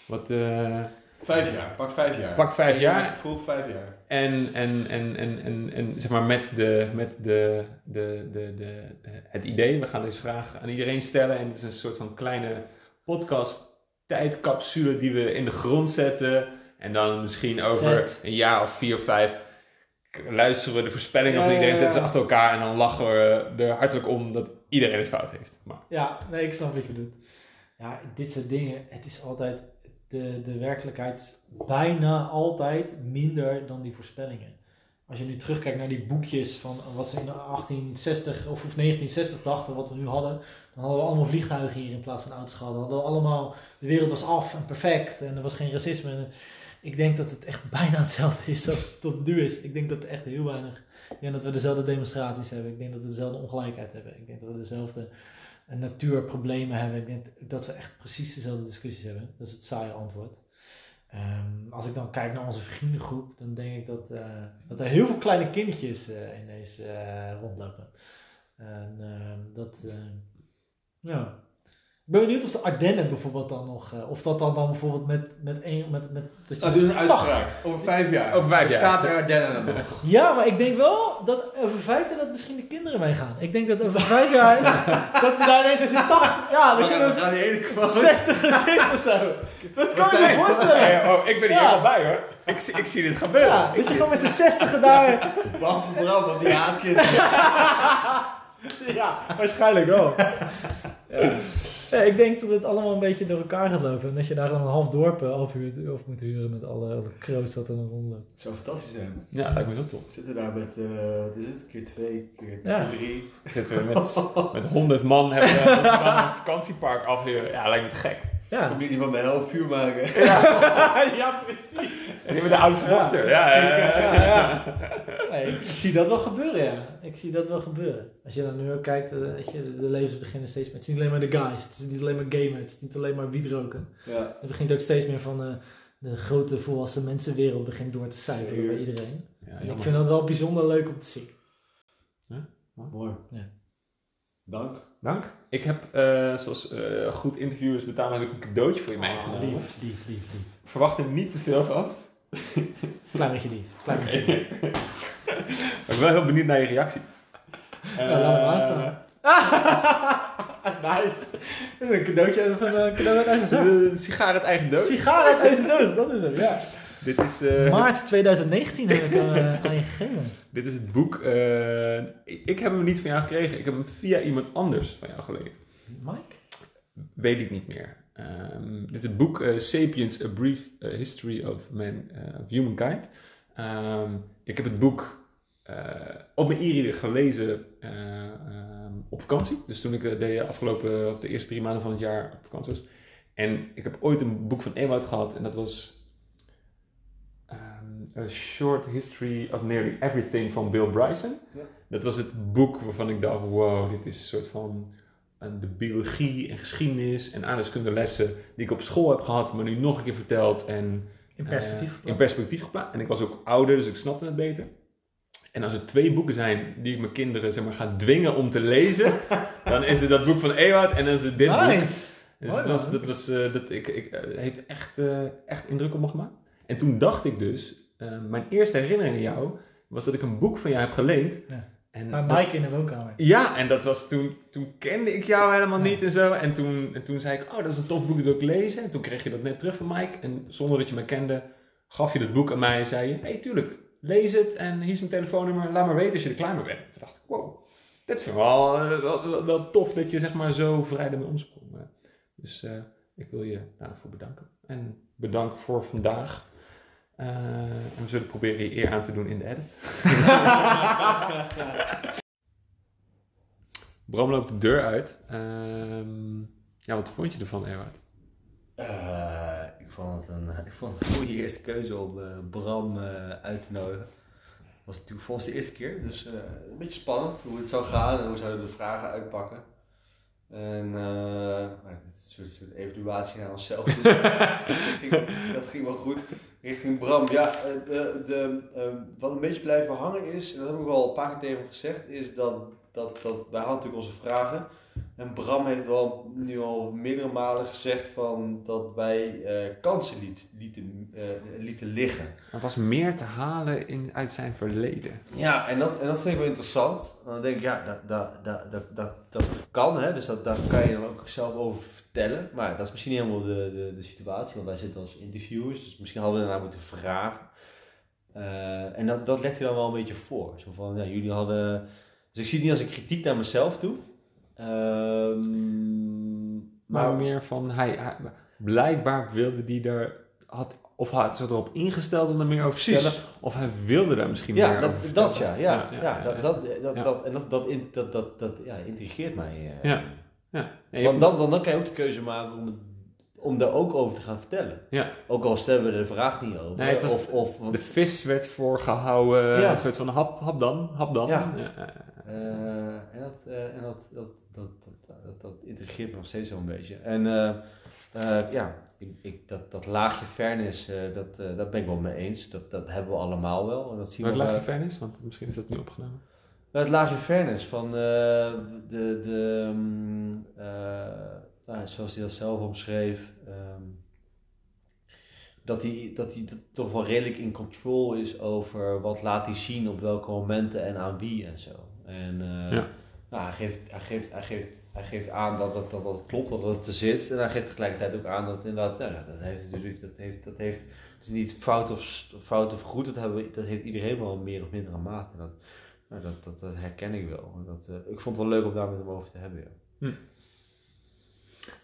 Wat, eh, Vijf jaar. Pak vijf jaar. Pak vijf jaar. Vroeg vijf jaar. En, en, en, en, en, en zeg maar met, de, met de, de, de, de, het idee, we gaan deze vraag aan iedereen stellen. En het is een soort van kleine podcast tijdcapsule die we in de grond zetten. En dan misschien over een jaar of vier of vijf luisteren we de voorspellingen Ja, van iedereen, ja, zetten ze achter elkaar. En dan lachen we er hartelijk om dat iedereen het fout heeft. Maar Ja, nee, ik snap wat je doet. Ja, dit soort dingen, het is altijd, de, de werkelijkheid is bijna altijd minder dan die voorspellingen. als je nu terugkijkt naar die boekjes van wat ze in 1860 of, of 1960 dachten, wat we nu hadden, dan hadden we allemaal vliegtuigen hier in plaats van auto's gehad. Hadden allemaal, de wereld was af en perfect en er was geen racisme. Ik denk dat het echt bijna hetzelfde is als het nu is. Ik denk dat er echt heel weinig, ik denk dat we dezelfde demonstraties hebben. Ik denk dat we dezelfde ongelijkheid hebben. Ik denk dat we dezelfde natuurproblemen hebben. Ik denk dat we echt precies dezelfde discussies hebben. Dat is het saaie antwoord. Ehm, als ik dan kijk naar onze vriendengroep, dan denk ik dat, eh, dat er heel veel kleine kindjes eh, in deze eh, rondlopen. En ehm, dat, eh, ja. Ik ben benieuwd of de Ardennen bijvoorbeeld dan nog, eh, of dat dan, dan bijvoorbeeld met, met een, met, met, dat je doe een uitspraak. Over vijf jaar. Over vijf Dan jaar. staat er Ardennen nog. Ja, maar ik denk wel dat over vijf jaar dat misschien de kinderen meegaan. Ik denk dat over vijf jaar, dat ze daar ineens als in 80, ja, gaan, met we gaan die ene kwart. 60 gezin of zo. Dat kan Wat je me voorstellen. Hey, oh, ik ben hier Ja. helemaal bij hoor. Ik, zie- ik zie dit gebeuren. Ja, dat je gewoon met z'n 60 daar Behalve Bram, want die haat kinderen. Ja, waarschijnlijk wel. Ja. Ja, ik denk dat het allemaal een beetje door elkaar gaat lopen. En dat je daar gewoon een half dorp eh, afhuurt, of moet huren met alle, alle kroos dat er nog rondloopt. Het zou fantastisch zijn. Ja, lijkt me heel tof. We zitten daar met, eh wat is het? Keer twee, keer Ja. drie. Zitten we met, met 100 man hebben we dan een vakantiepark afhuren. Ja, lijkt me te gek. Ja, Familie van de helft vuur maken. ja precies. En die met de oudste dochter. Ja, ja, ja. Ja, ja. Nee, ik zie dat wel gebeuren, ja. Ik zie dat wel gebeuren. Als je dan nu ook kijkt, eh, weet je, de levens beginnen steeds met... Het is niet alleen maar de guys, het is niet alleen maar gamen, het is niet alleen maar wietroken. Ja. Het begint ook steeds meer van eh, de grote volwassen mensenwereld begint door te sijpelen bij iedereen. Ja, En ik vind dat wel bijzonder leuk om te zien. Mooi. Ja. Dank. Dank. Ik heb, eh, zoals eh, goed interviewers betalen, heb ik een cadeautje voor je meegenomen. lief, lief, lief, lief. Verwacht er niet te veel van. Klein beetje lief. Klein beetje lief. Maar ik ben wel heel benieuwd naar je reactie. Ja, laat hem aanstaan. nice. Dit is een cadeautje van een cadeau uit eigen zak. Een sigaar uit eigen doos. Sigaar uit eigen doos, dat is hem, ja. Dit is, eh, Maart 2019 heb ik eh, aan je gegeven. dit is het boek. eh, ik, heb hem niet van jou gekregen. Ik heb hem via iemand anders van jou geleend. Mike? Weet ik niet meer. Ehm, dit is het boek Sapiens, A Brief History of, Man, of Humankind. Ehm, ik heb het boek op mijn e-reader gelezen eh, ehm, op vakantie. Dus toen ik de afgelopen, of de eerste drie maanden van het jaar op vakantie was. En ik heb ooit een boek van Ewout gehad en dat was ehm, A Short History of Nearly Everything van Bill Bryson. Ja. Dat was het boek waarvan ik dacht, wow, dit is een soort van de biologie en geschiedenis en aardrijkskundelessen die ik op school heb gehad, maar nu nog een keer verteld en In perspectief. eh, in perspectief geplaatst. En ik was ook ouder, dus ik snapte het beter. En als er twee boeken zijn die ik mijn kinderen zeg maar, ga dwingen om te lezen, dan is het dat boek van Ewout en dan is het dit boek. nice. Dus Mooi, dat, was, dat, was, eh, dat ik, ik, eh, heeft echt, echt indruk op me gemaakt. En toen dacht ik dus, eh, mijn eerste herinnering aan jou was dat ik een boek van jou heb geleend. Ja. En dat- Mike in de woonkamer. ja, en dat was toen, toen kende ik jou helemaal niet en zo. En toen, en toen zei ik, oh, dat is een tof boek, dat wil ik lezen. En toen kreeg je dat net terug van Mike. En zonder dat je me kende, gaf je dat boek aan mij en zei je, hey, tuurlijk, lees het. En hier is mijn telefoonnummer, laat maar weten als je er klaar mee bent. Toen dacht ik, wow, dit vind ik wel, eh, wel, wel, wel tof dat je zeg maar zo vrij ermee omsprong. Eh, Dus ik wil je daarvoor bedanken. En bedankt voor vandaag. Eh, en we zullen proberen je eer aan te doen in de edit. Bram loopt de deur uit. Ehm, ja, wat vond je ervan, Erwart? Eh, ik, vond het een, ik vond het een goede eerste keuze om eh, Bram eh, uit te nodigen. Het was natuurlijk voor ons de eerste keer, dus eh, een beetje spannend hoe het zou gaan en hoe zouden we de vragen uitpakken. En uh, een soort, soort evaluatie naar onszelf. doen. dat, ging, dat ging wel goed. Richting Bram, ja, eh, de, de, eh, wat een beetje blijven hangen is, en dat heb ik wel een paar keer tegen hem gezegd, is dat, dat, dat wij hadden natuurlijk onze vragen. En Bram heeft wel nu al meerdere malen gezegd van dat wij eh, kansen liet, lieten, lieten liggen. Er was meer te halen in, uit zijn verleden. Ja, en dat, en dat vind ik wel interessant. Dan denk ik, ja, dat, dat, dat, dat, dat, dat kan, hè? dus dat, daar kan je dan ook zelf over vertellen. Maar dat is misschien niet helemaal de, de, de situatie, want wij zitten als interviewers, dus misschien hadden we daarna moeten vragen. Uh, en dat, dat legt hij dan wel een beetje voor. Zo van, ja, jullie hadden... Dus ik zie het niet als een kritiek naar mezelf toe. Um, maar, maar, meer van, hij, hij, blijkbaar wilde hij er had, of had ze erop ingesteld om er meer over te vertellen, of hij wilde daar misschien Ja, meer dat, over dat ja, vertellen. ja, ja, dat, dat, dat, en dat, dat, in- dat, dat, dat ja, intrigeert mij. eh. Ja. Ja. Nee, Want dan, dan, dan kan je ook de keuze maken om, om daar ook over te gaan vertellen. Ja. Ook al stellen we de vraag niet over. Nee, het was- of, of, de vis werd voorgehouden, Ja. een soort van hap, hap dan, hap dan. Ja. Ja, Eh, en dat, eh, en dat, dat, dat, dat, dat, dat intrigeert me nog steeds wel een beetje. En eh, ja, ik, ik, dat, dat laagje fairness, dat, dat ben ik wel mee eens. Dat, dat hebben we allemaal wel. En dat zien Waar we lag bij- je fairness? Want misschien is dat nu opgenomen. Het laagje fairness van eh, de, de mm, eh, nou, zoals hij dat zelf omschreef, ehm, dat hij, dat hij toch wel redelijk in control is over wat laat hij zien op welke momenten en aan wie en zo. En eh, Ja. nou, hij, geeft, hij, geeft, hij, geeft, hij geeft aan dat het, dat het klopt, dat het er zit. En hij geeft tegelijkertijd ook aan dat inderdaad, nou, dat heeft natuurlijk, dat heeft, dat heeft, het is niet fout of, fout of goed, dat, hebben, dat heeft iedereen wel meer of mindere mate. Dat, nou, dat, dat, herken ik wel. Dat, eh, ik vond het wel leuk om daar met hem over te hebben. Ja.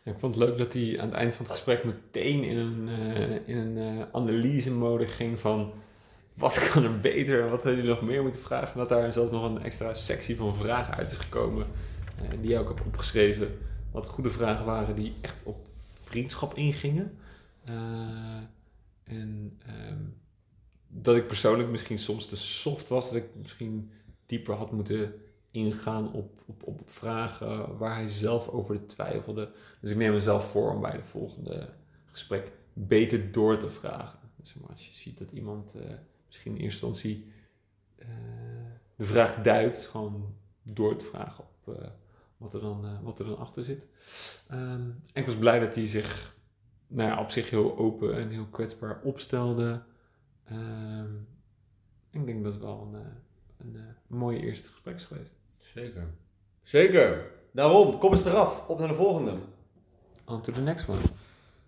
Ja, ik vond het leuk dat hij aan het eind van het gesprek meteen in een, eh, in een eh, analyse-mode ging van wat kan er beter en wat hadden jullie nog meer moeten vragen. En dat daar zelfs nog een extra sectie van vragen uit is gekomen, die jij ook hebt opgeschreven. Wat goede vragen waren die echt op vriendschap ingingen. En ehm, dat ik persoonlijk misschien soms te soft was, dat ik misschien dieper had moeten ingaan op, op, op vragen waar hij zelf over twijfelde. Dus ik neem mezelf voor om bij de volgende gesprek beter door te vragen. Dus als je ziet dat iemand eh, misschien in eerste instantie eh, de vraag duikt, gewoon door te vragen op eh, wat, er dan, wat er dan achter zit. Ehm, en ik was blij dat hij zich nou ja, op zich heel open en heel kwetsbaar opstelde. Ehm, ik denk dat het wel een, een, eh, mooie eerste gesprek is geweest. Zeker. Zeker. Daarom, kom eens eraf. Op naar de volgende. On to the next one.